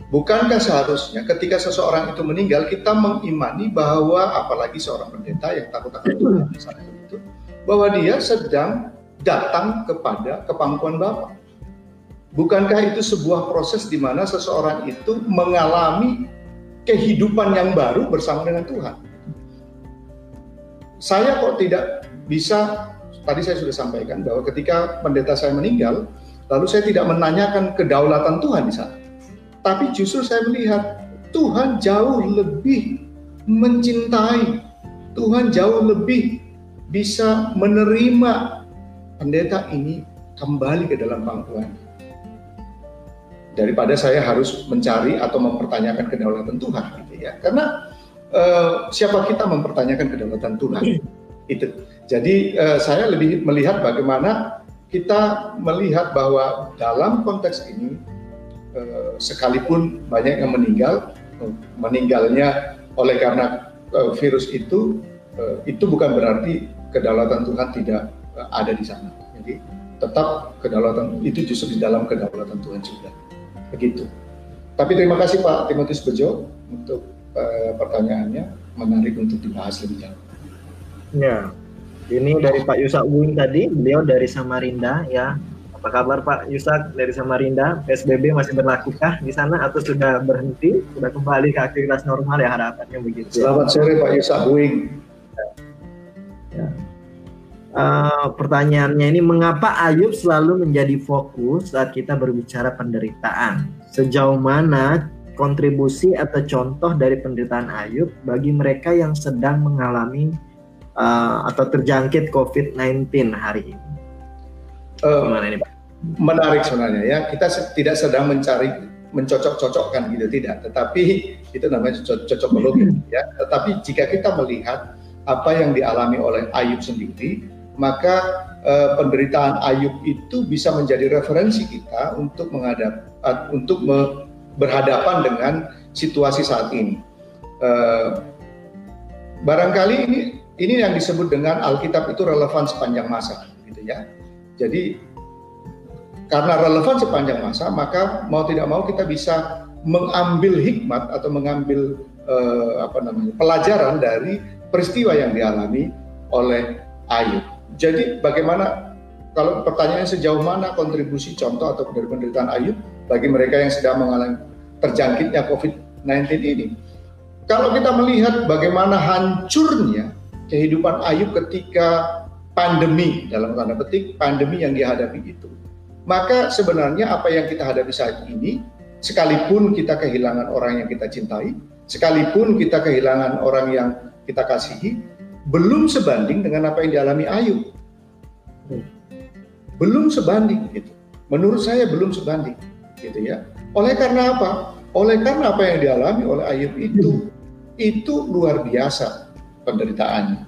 S2: Bukankah seharusnya ketika seseorang itu meninggal kita mengimani bahwa apalagi seorang pendeta yang takut akan Tuhan misalnya bahwa dia sedang datang kepada kepangkuan Bapa. Bukankah itu sebuah proses di mana seseorang itu mengalami kehidupan yang baru bersama dengan Tuhan? Saya kok tidak bisa, tadi saya sudah sampaikan bahwa ketika pendeta saya meninggal, lalu saya tidak menanyakan kedaulatan Tuhan di sana. Tapi justru saya melihat Tuhan jauh lebih mencintai, Tuhan jauh lebih bisa menerima pendeta ini kembali ke dalam pangkuan. Daripada saya harus mencari atau mempertanyakan kedaulatan Tuhan gitu ya. Karena uh, siapa kita mempertanyakan kedaulatan Tuhan? Itu. Jadi uh, saya lebih melihat bagaimana kita melihat bahwa dalam konteks ini uh, sekalipun banyak yang meninggal meninggalnya oleh karena virus itu itu bukan berarti kedaulatan Tuhan tidak eh, ada di sana. Jadi tetap kedaulatan itu justru di dalam kedaulatan Tuhan juga. Begitu. Tapi terima kasih Pak Timotius Bejo untuk uh, pertanyaannya menarik untuk dibahas lebih jauh.
S1: Ya, ini dari Pak Yusak Wing tadi, beliau dari Samarinda ya. Apa kabar Pak Yusak dari Samarinda? PSBB masih berlakukah di sana atau sudah berhenti? Sudah kembali ke aktivitas normal ya harapannya begitu.
S2: Ya? Selamat sore Pak Yusak Wing.
S1: Ya. Uh, pertanyaannya ini mengapa Ayub selalu menjadi fokus saat kita berbicara penderitaan? Sejauh mana kontribusi atau contoh dari penderitaan Ayub bagi mereka yang sedang mengalami uh, atau terjangkit COVID-19 hari ini?
S2: Uh, Gimana ini Pak? Menarik sebenarnya ya. Kita tidak sedang mencari mencocok-cocokkan gitu tidak, tetapi itu namanya cocokologi ya. Tetapi jika kita melihat apa yang dialami oleh Ayub sendiri, maka uh, penderitaan Ayub itu bisa menjadi referensi kita untuk menghadap uh, untuk me, berhadapan dengan situasi saat ini. Uh, barangkali ini ini yang disebut dengan Alkitab itu relevan sepanjang masa, gitu ya. Jadi karena relevan sepanjang masa, maka mau tidak mau kita bisa mengambil hikmat atau mengambil eh, apa namanya pelajaran dari peristiwa yang dialami oleh Ayub. Jadi bagaimana kalau pertanyaannya sejauh mana kontribusi contoh atau penderitaan Ayub bagi mereka yang sedang mengalami terjangkitnya COVID-19 ini? Kalau kita melihat bagaimana hancurnya kehidupan Ayub ketika pandemi dalam tanda petik pandemi yang dihadapi itu. Maka sebenarnya apa yang kita hadapi saat ini sekalipun kita kehilangan orang yang kita cintai, sekalipun kita kehilangan orang yang kita kasihi, belum sebanding dengan apa yang dialami Ayub. Belum sebanding gitu. Menurut saya belum sebanding gitu ya. Oleh karena apa? Oleh karena apa yang dialami oleh Ayub itu itu luar biasa penderitaannya.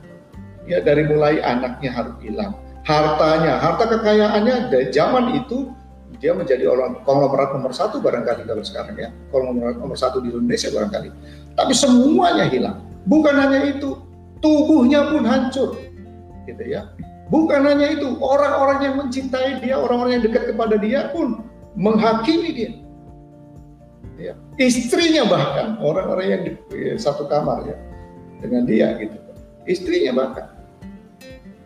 S2: Ya dari mulai anaknya harus hilang, hartanya, harta kekayaannya dari zaman itu dia menjadi orang konglomerat nomor satu barangkali kalau sekarang ya, konglomerat nomor satu di Indonesia barangkali. Tapi semuanya hilang. Bukan hanya itu, tubuhnya pun hancur, gitu ya. Bukan hanya itu, orang-orang yang mencintai dia, orang-orang yang dekat kepada dia pun menghakimi dia. Ya. Istrinya bahkan orang-orang yang di satu kamar ya dengan dia gitu istrinya bahkan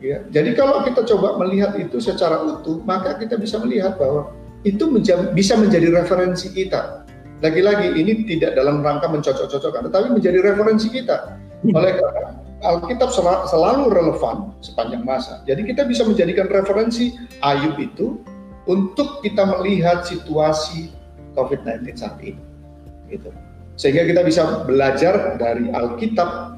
S2: ya jadi kalau kita coba melihat itu secara utuh maka kita bisa melihat bahwa itu bisa menjadi referensi kita lagi-lagi ini tidak dalam rangka mencocok-cocokkan tetapi menjadi referensi kita oleh karena Alkitab selalu relevan sepanjang masa jadi kita bisa menjadikan referensi Ayub itu untuk kita melihat situasi COVID-19 saat ini gitu sehingga kita bisa belajar dari Alkitab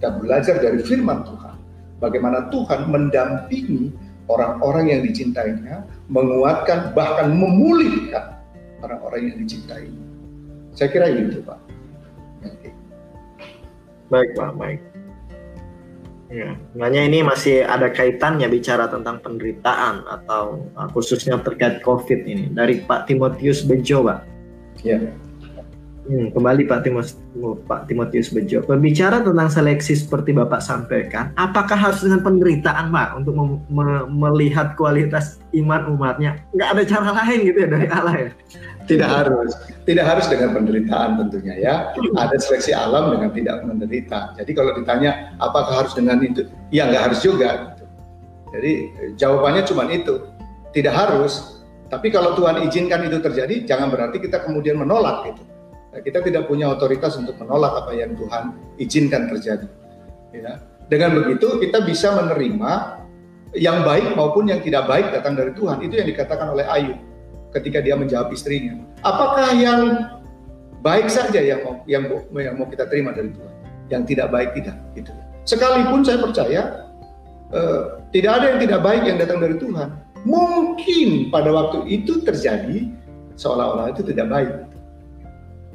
S2: kita belajar dari firman Tuhan. Bagaimana Tuhan mendampingi orang-orang yang dicintainya, menguatkan bahkan memulihkan orang-orang yang dicintai. Saya kira itu Pak.
S1: Baik Pak, baik. Ya, sebenarnya ini masih ada kaitannya bicara tentang penderitaan atau uh, khususnya terkait COVID ini dari Pak Timotius Bejo, Pak. Ya. Hmm, kembali Pak Timotius, Pak Timotius Bejo. Berbicara tentang seleksi seperti Bapak sampaikan, apakah harus dengan penderitaan Pak untuk me melihat kualitas iman umatnya? Nggak ada cara lain gitu ya dari Allah ya?
S2: Tidak harus, tidak harus dengan penderitaan tentunya ya. Ada seleksi alam dengan tidak menderita. Jadi kalau ditanya apakah harus dengan itu, ya nggak harus juga. Gitu. Jadi jawabannya cuma itu, tidak harus. Tapi kalau Tuhan izinkan itu terjadi, jangan berarti kita kemudian menolak gitu Nah, kita tidak punya otoritas untuk menolak apa yang Tuhan izinkan terjadi. Ya. Dengan begitu kita bisa menerima yang baik maupun yang tidak baik datang dari Tuhan. Itu yang dikatakan oleh Ayub ketika dia menjawab istrinya. Apakah yang baik saja yang mau yang, mau kita terima dari Tuhan? Yang tidak baik tidak. Gitu. Sekalipun saya percaya eh, tidak ada yang tidak baik yang datang dari Tuhan. Mungkin pada waktu itu terjadi seolah-olah itu tidak baik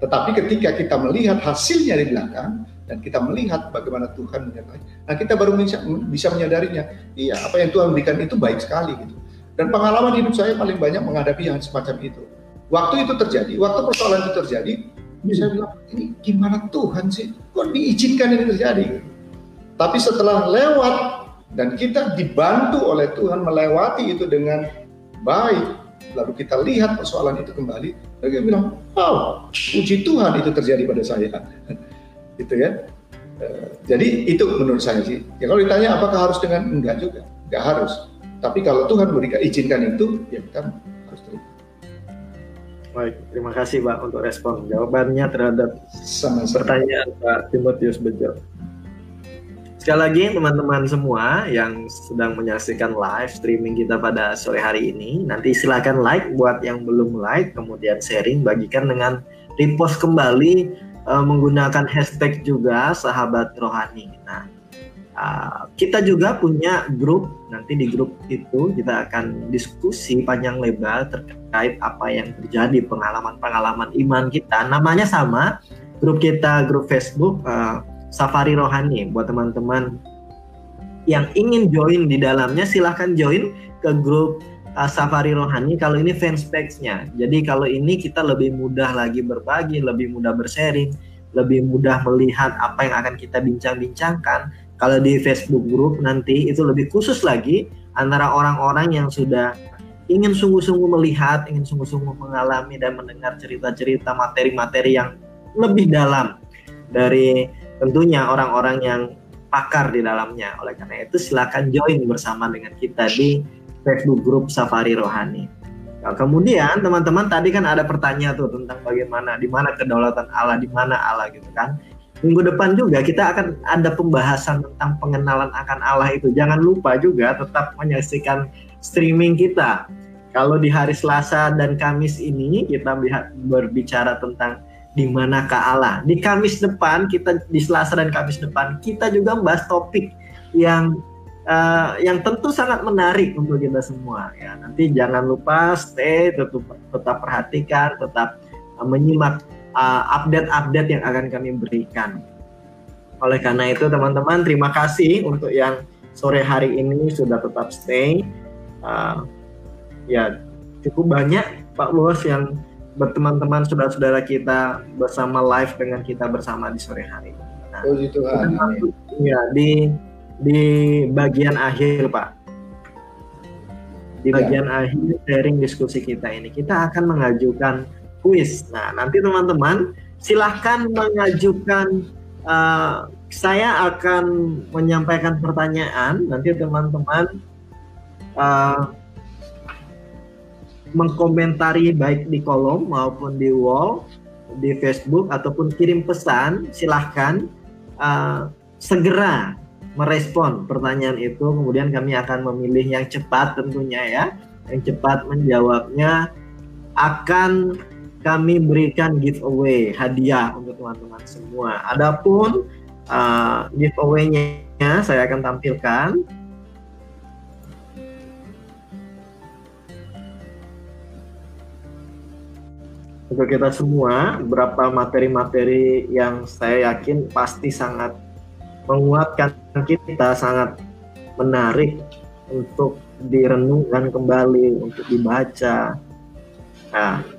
S2: tetapi ketika kita melihat hasilnya di belakang dan kita melihat bagaimana Tuhan menyertai, nah kita baru bisa, bisa menyadarinya. Iya, apa yang Tuhan berikan itu baik sekali gitu. Dan pengalaman hidup saya paling banyak menghadapi yang semacam itu. Waktu itu terjadi, waktu persoalan itu terjadi, saya bilang ini gimana Tuhan sih? Kok diizinkan ini terjadi? Tapi setelah lewat dan kita dibantu oleh Tuhan melewati itu dengan baik, lalu kita lihat persoalan itu kembali, kita bilang, oh, puji Tuhan itu terjadi pada saya. gitu ya. Uh, jadi itu menurut saya sih. Ya kalau ditanya apakah harus dengan enggak juga, enggak harus. Tapi kalau Tuhan berikan izinkan itu, ya kita harus terima.
S1: Baik, terima kasih Pak untuk respon jawabannya terhadap Sama -sama. pertanyaan Pak Timotius Bejo. Sekali lagi teman-teman semua yang sedang menyaksikan live streaming kita pada sore hari ini, nanti silakan like buat yang belum like, kemudian sharing, bagikan dengan repost kembali uh, menggunakan hashtag juga sahabat rohani. Nah, uh, kita juga punya grup, nanti di grup itu kita akan diskusi panjang lebar terkait apa yang terjadi, pengalaman-pengalaman iman kita. Namanya sama, grup kita grup Facebook. Uh, Safari Rohani buat teman-teman yang ingin join di dalamnya silahkan join ke grup uh, Safari Rohani kalau ini fanspage-nya. Jadi kalau ini kita lebih mudah lagi berbagi, lebih mudah bersharing, lebih mudah melihat apa yang akan kita bincang-bincangkan. Kalau di Facebook group nanti itu lebih khusus lagi antara orang-orang yang sudah ingin sungguh-sungguh melihat, ingin sungguh-sungguh mengalami dan mendengar cerita-cerita materi-materi yang lebih dalam dari tentunya orang-orang yang pakar di dalamnya. Oleh karena itu silakan join bersama dengan kita di Facebook Group Safari Rohani. Nah, kemudian teman-teman tadi kan ada pertanyaan tuh tentang bagaimana di mana kedaulatan Allah, di mana Allah gitu kan. Minggu depan juga kita akan ada pembahasan tentang pengenalan akan Allah itu. Jangan lupa juga tetap menyaksikan streaming kita. Kalau di hari Selasa dan Kamis ini kita berbicara tentang di manakah Allah. Di Kamis depan kita di Selasa dan Kamis depan kita juga membahas topik yang uh, yang tentu sangat menarik untuk kita semua ya. Nanti jangan lupa stay tetap tetap perhatikan, tetap uh, menyimak update-update uh, yang akan kami berikan. Oleh karena itu teman-teman terima kasih untuk yang sore hari ini sudah tetap stay. Uh, ya cukup banyak Pak Bos yang berteman-teman saudara-saudara kita bersama live dengan kita bersama di sore hari.
S2: Nah, Puji Tuhan.
S1: Ya, di di bagian akhir, Pak. Di ya. bagian akhir sharing diskusi kita ini, kita akan mengajukan kuis. Nah, nanti teman-teman silahkan mengajukan uh, saya akan menyampaikan pertanyaan. Nanti teman-teman uh, mengkomentari baik di kolom maupun di wall di Facebook ataupun kirim pesan silahkan uh, segera merespon pertanyaan itu. Kemudian kami akan memilih yang cepat tentunya ya yang cepat menjawabnya. Akan kami berikan giveaway hadiah untuk teman-teman semua. Adapun uh, giveaway-nya saya akan tampilkan untuk kita semua berapa materi-materi yang saya yakin pasti sangat menguatkan kita sangat menarik untuk direnungkan kembali untuk dibaca nah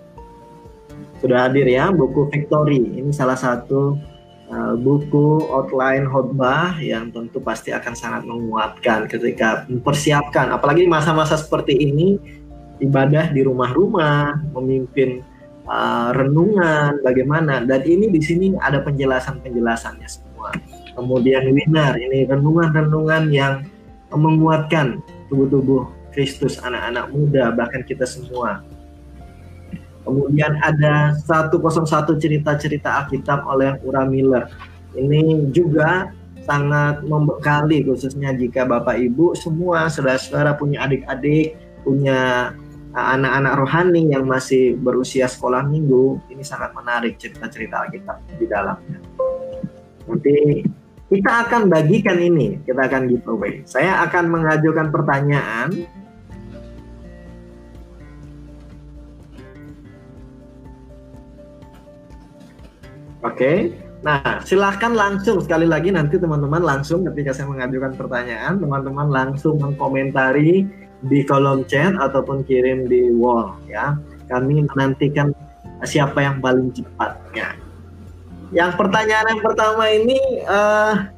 S1: sudah hadir ya buku Victory ini salah satu uh, buku outline khotbah yang tentu pasti akan sangat menguatkan ketika mempersiapkan apalagi masa-masa seperti ini ibadah di rumah-rumah memimpin uh, renungan bagaimana dan ini di sini ada penjelasan-penjelasannya semua. Kemudian winner ini renungan-renungan yang menguatkan tubuh-tubuh Kristus anak-anak muda bahkan kita semua. Kemudian ada 101 cerita-cerita Alkitab oleh Ura Miller. Ini juga sangat membekali khususnya jika Bapak Ibu semua saudara-saudara punya adik-adik, punya anak-anak rohani yang masih berusia sekolah minggu ini sangat menarik cerita-cerita Alkitab di dalamnya. Nanti kita akan bagikan ini, kita akan giveaway. Saya akan mengajukan pertanyaan. Oke, okay. nah silahkan langsung sekali lagi nanti teman-teman langsung ketika saya mengajukan pertanyaan, teman-teman langsung mengkomentari di kolom chat ataupun kirim di wall ya. Kami menantikan siapa yang paling cepat ya. Yang pertanyaan yang pertama ini uh,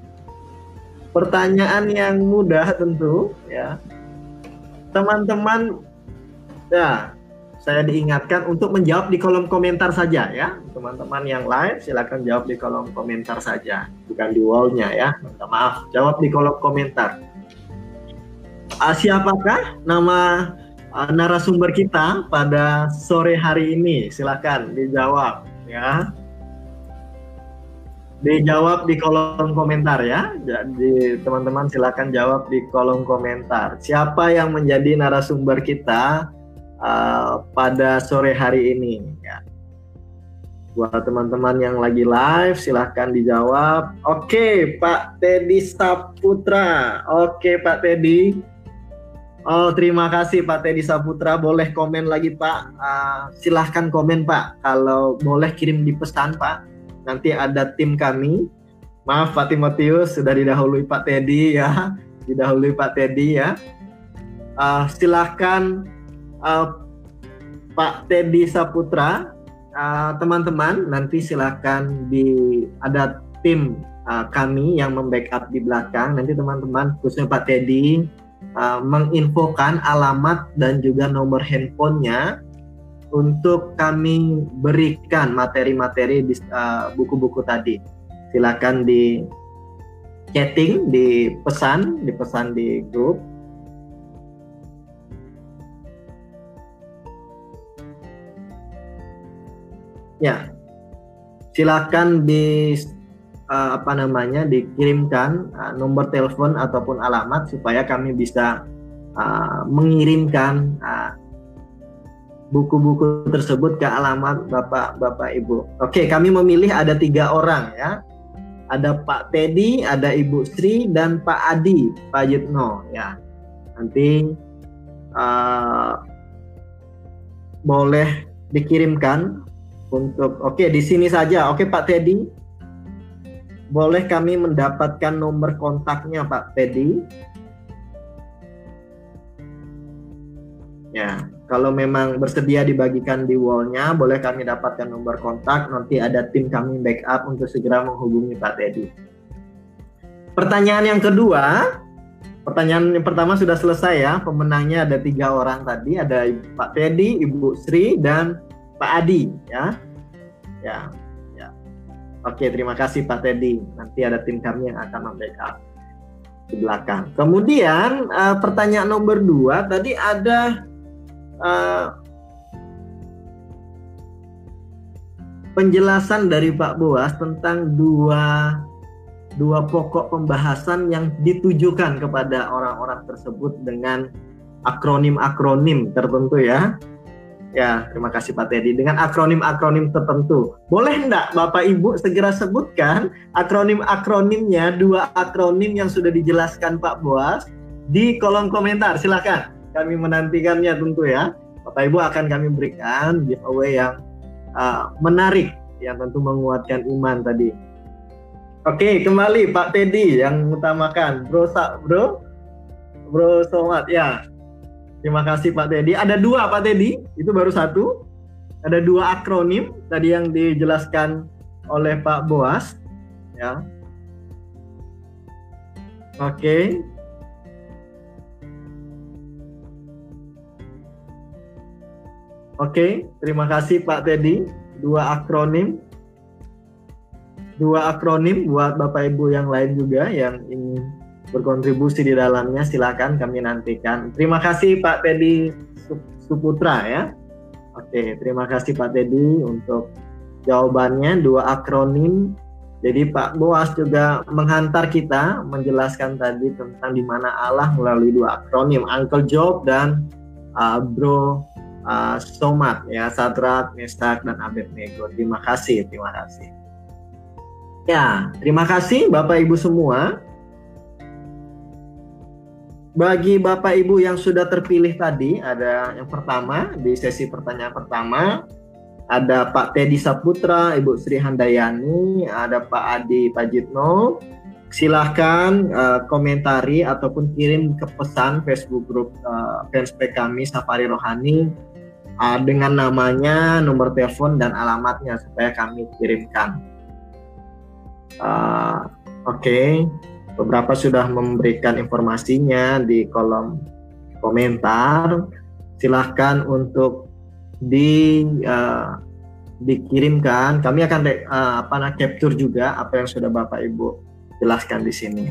S1: pertanyaan yang mudah tentu ya. Teman-teman ya saya diingatkan untuk menjawab di kolom komentar saja ya. Teman-teman yang live silakan jawab di kolom komentar saja, bukan di wallnya ya. Minta maaf, jawab di kolom komentar. Uh, siapakah nama uh, narasumber kita pada sore hari ini? Silakan dijawab ya. Dijawab di kolom komentar ya. Jadi teman-teman silakan jawab di kolom komentar. Siapa yang menjadi narasumber kita uh, pada sore hari ini ya. Buat teman-teman yang lagi live silahkan dijawab. Oke, Pak Teddy Saputra. Oke, Pak Teddy. Oh, terima kasih Pak Teddy Saputra. Boleh komen lagi Pak. Uh, silahkan komen Pak. Kalau boleh kirim di pesan Pak. Nanti ada tim kami. Maaf Pak Timotius sudah didahului Pak Teddy ya. Didahului Pak Teddy ya. Uh, silahkan uh, Pak Teddy Saputra, uh, teman-teman uh, nanti silakan di ada tim uh, kami yang membackup di belakang. Nanti teman-teman khususnya Pak Teddy uh, menginfokan alamat dan juga nomor handphonenya untuk kami berikan materi-materi di uh, buku-buku tadi. Silakan di chatting, di pesan, di pesan di grup Ya, silakan di uh, apa namanya dikirimkan uh, nomor telepon ataupun alamat supaya kami bisa uh, mengirimkan buku-buku uh, tersebut ke alamat bapak bapak ibu. Oke, kami memilih ada tiga orang ya. Ada Pak Teddy, ada Ibu Sri dan Pak Adi, Pak Yitno ya. Nanti uh, boleh dikirimkan untuk oke okay, di sini saja. Oke okay, Pak Teddy. Boleh kami mendapatkan nomor kontaknya Pak Teddy? Ya, kalau memang bersedia dibagikan di wallnya, boleh kami dapatkan nomor kontak. Nanti ada tim kami backup untuk segera menghubungi Pak Teddy. Pertanyaan yang kedua, pertanyaan yang pertama sudah selesai ya. Pemenangnya ada tiga orang tadi, ada Pak Teddy, Ibu Sri, dan Pak Adi ya. Ya. Ya. Oke, terima kasih Pak Teddy. Nanti ada tim kami yang akan membackup di belakang. Kemudian uh, pertanyaan nomor dua tadi ada uh, penjelasan dari Pak Boas tentang dua dua pokok pembahasan yang ditujukan kepada orang-orang tersebut dengan akronim-akronim tertentu ya. Ya, terima kasih Pak Teddy. Dengan akronim-akronim tertentu. Boleh enggak Bapak Ibu segera sebutkan akronim-akronimnya, dua akronim yang sudah dijelaskan Pak Boas di kolom komentar. Silakan. Kami menantikannya tentu ya. Bapak Ibu akan kami berikan giveaway yang uh, menarik yang tentu menguatkan iman tadi. Oke, kembali Pak Teddy yang mengutamakan. Bro, bro, bro Somat ya. Terima kasih Pak Teddy. Ada dua Pak Teddy, itu baru satu. Ada dua akronim tadi yang dijelaskan oleh Pak Boas. Ya. Oke. Okay. Oke, okay, terima kasih Pak Teddy. Dua akronim. Dua akronim buat Bapak Ibu yang lain juga yang ingin berkontribusi di dalamnya silakan kami nantikan. Terima kasih Pak Teddy Suputra ya. Oke, terima kasih Pak Teddy untuk jawabannya dua akronim. Jadi Pak Boas juga menghantar kita menjelaskan tadi tentang di mana Allah melalui dua akronim Uncle Job dan uh, Bro uh, Somat ya Sadrat, Mestak dan Abednego. Terima kasih, terima kasih. Ya, terima kasih Bapak Ibu semua bagi Bapak Ibu yang sudah terpilih tadi, ada yang pertama di sesi pertanyaan pertama, ada Pak Teddy Saputra, Ibu Sri Handayani, ada Pak Adi Pajitno. Silahkan uh, komentari ataupun kirim ke pesan Facebook grup uh, fanspage kami Safari Rohani uh, dengan namanya, nomor telepon dan alamatnya supaya kami kirimkan. Uh, Oke. Okay. Beberapa sudah memberikan informasinya di kolom komentar. Silahkan untuk di uh, dikirimkan. Kami akan uh, apa nah, capture juga apa yang sudah Bapak Ibu jelaskan di sini.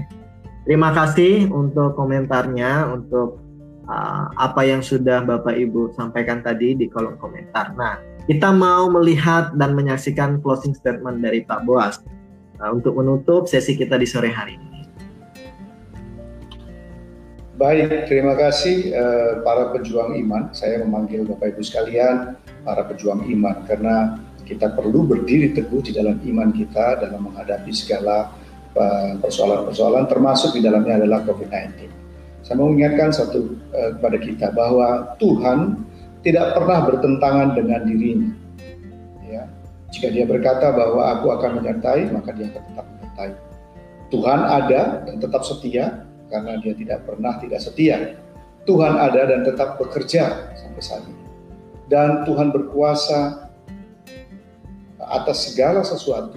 S1: Terima kasih untuk komentarnya, untuk uh, apa yang sudah Bapak Ibu sampaikan tadi di kolom komentar. Nah, kita mau melihat dan menyaksikan closing statement dari Pak Boas uh, untuk menutup sesi kita di sore hari ini.
S2: Baik, terima kasih uh, para pejuang iman. Saya memanggil Bapak Ibu sekalian para pejuang iman karena kita perlu berdiri teguh di dalam iman kita dalam menghadapi segala uh, persoalan-persoalan termasuk di dalamnya adalah COVID-19. Saya mengingatkan satu uh, kepada kita bahwa Tuhan tidak pernah bertentangan dengan dirinya. Ya. Jika dia berkata bahwa aku akan menyertai, maka dia akan tetap menyertai. Tuhan ada dan tetap setia, karena dia tidak pernah tidak setia. Tuhan ada dan tetap bekerja sampai saat ini. Dan Tuhan berkuasa atas segala sesuatu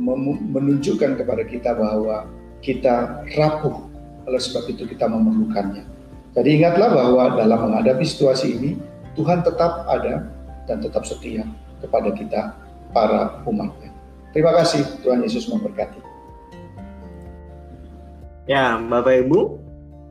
S2: menunjukkan kepada kita bahwa kita rapuh oleh sebab itu kita memerlukannya. Jadi ingatlah bahwa dalam menghadapi situasi ini Tuhan tetap ada dan tetap setia kepada kita para umatnya. Terima kasih Tuhan Yesus memberkati.
S1: Ya, Bapak Ibu,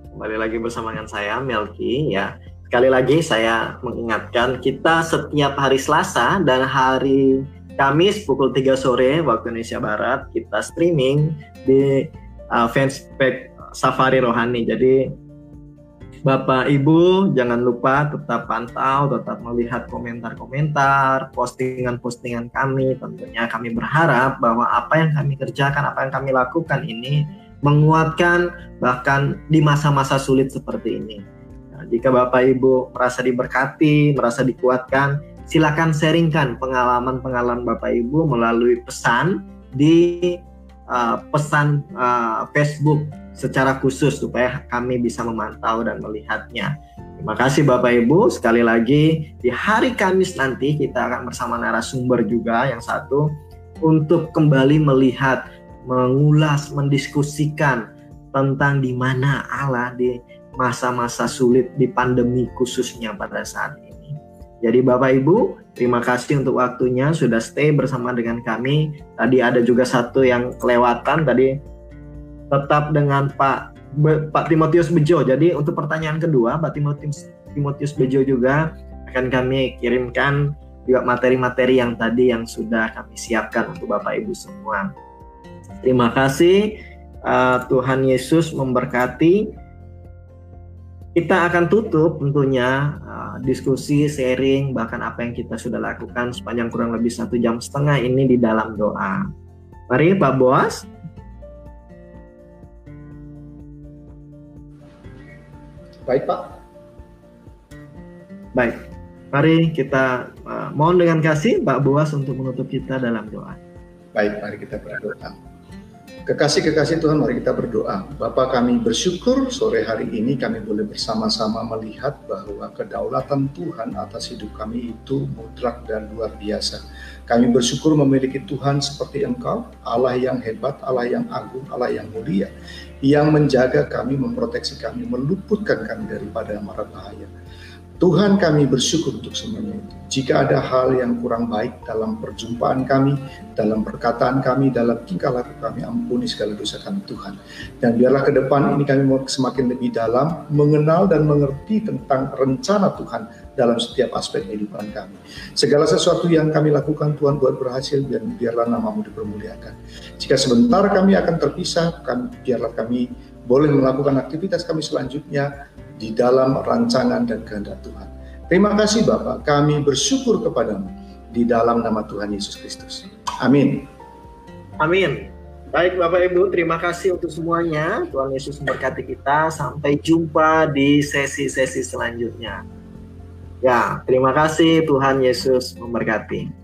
S1: kembali lagi bersama dengan saya Melki ya. Sekali lagi saya mengingatkan kita setiap hari Selasa dan hari Kamis pukul 3 sore waktu Indonesia Barat kita streaming di uh, fanspage Safari Rohani. Jadi Bapak Ibu jangan lupa tetap pantau, tetap melihat komentar-komentar, postingan-postingan kami. Tentunya kami berharap bahwa apa yang kami kerjakan, apa yang kami lakukan ini menguatkan bahkan di masa-masa sulit seperti ini. Nah, jika Bapak Ibu merasa diberkati, merasa dikuatkan, silakan sharingkan pengalaman-pengalaman Bapak Ibu melalui pesan di uh, pesan uh, Facebook secara khusus supaya kami bisa memantau dan melihatnya. Terima kasih Bapak Ibu. Sekali lagi di hari Kamis nanti kita akan bersama narasumber juga yang satu untuk kembali melihat mengulas, mendiskusikan tentang di mana Allah di masa-masa sulit di pandemi khususnya pada saat ini. Jadi Bapak Ibu, terima kasih untuk waktunya sudah stay bersama dengan kami. Tadi ada juga satu yang kelewatan tadi tetap dengan Pak Pak Timotius Bejo. Jadi untuk pertanyaan kedua, Pak Timotius Timotius Bejo juga akan kami kirimkan juga materi-materi yang tadi yang sudah kami siapkan untuk Bapak Ibu semua. Terima kasih uh, Tuhan Yesus memberkati. Kita akan tutup tentunya uh, diskusi, sharing, bahkan apa yang kita sudah lakukan sepanjang kurang lebih satu jam setengah ini di dalam doa. Mari Pak Boas.
S2: Baik Pak.
S1: Baik. Mari kita uh, mohon dengan kasih Pak Boas untuk menutup kita dalam doa.
S2: Baik, mari kita berdoa. Kekasih-kekasih Tuhan, mari kita berdoa. Bapak kami bersyukur sore hari ini kami boleh bersama-sama melihat bahwa kedaulatan Tuhan atas hidup kami itu mutlak dan luar biasa. Kami bersyukur memiliki Tuhan seperti Engkau, Allah yang hebat, Allah yang agung, Allah yang mulia, yang menjaga kami, memproteksi kami, meluputkan kami daripada mara bahaya. Tuhan kami bersyukur untuk semuanya itu. Jika ada hal yang kurang baik dalam perjumpaan kami, dalam perkataan kami, dalam tingkah laku kami, ampuni segala dosa kami Tuhan. Dan biarlah ke depan ini kami mau semakin lebih dalam, mengenal dan mengerti tentang rencana Tuhan dalam setiap aspek kehidupan kami. Segala sesuatu yang kami lakukan Tuhan buat berhasil, biar, biarlah namamu dipermuliakan. Jika sebentar kami akan terpisah, kami, biarlah kami boleh melakukan aktivitas kami selanjutnya di dalam rancangan dan kehendak Tuhan. Terima kasih Bapak, kami bersyukur kepadamu di dalam nama Tuhan Yesus Kristus. Amin.
S1: Amin. Baik Bapak Ibu, terima kasih untuk semuanya. Tuhan Yesus memberkati kita. Sampai jumpa di sesi-sesi selanjutnya. Ya, terima kasih Tuhan Yesus memberkati.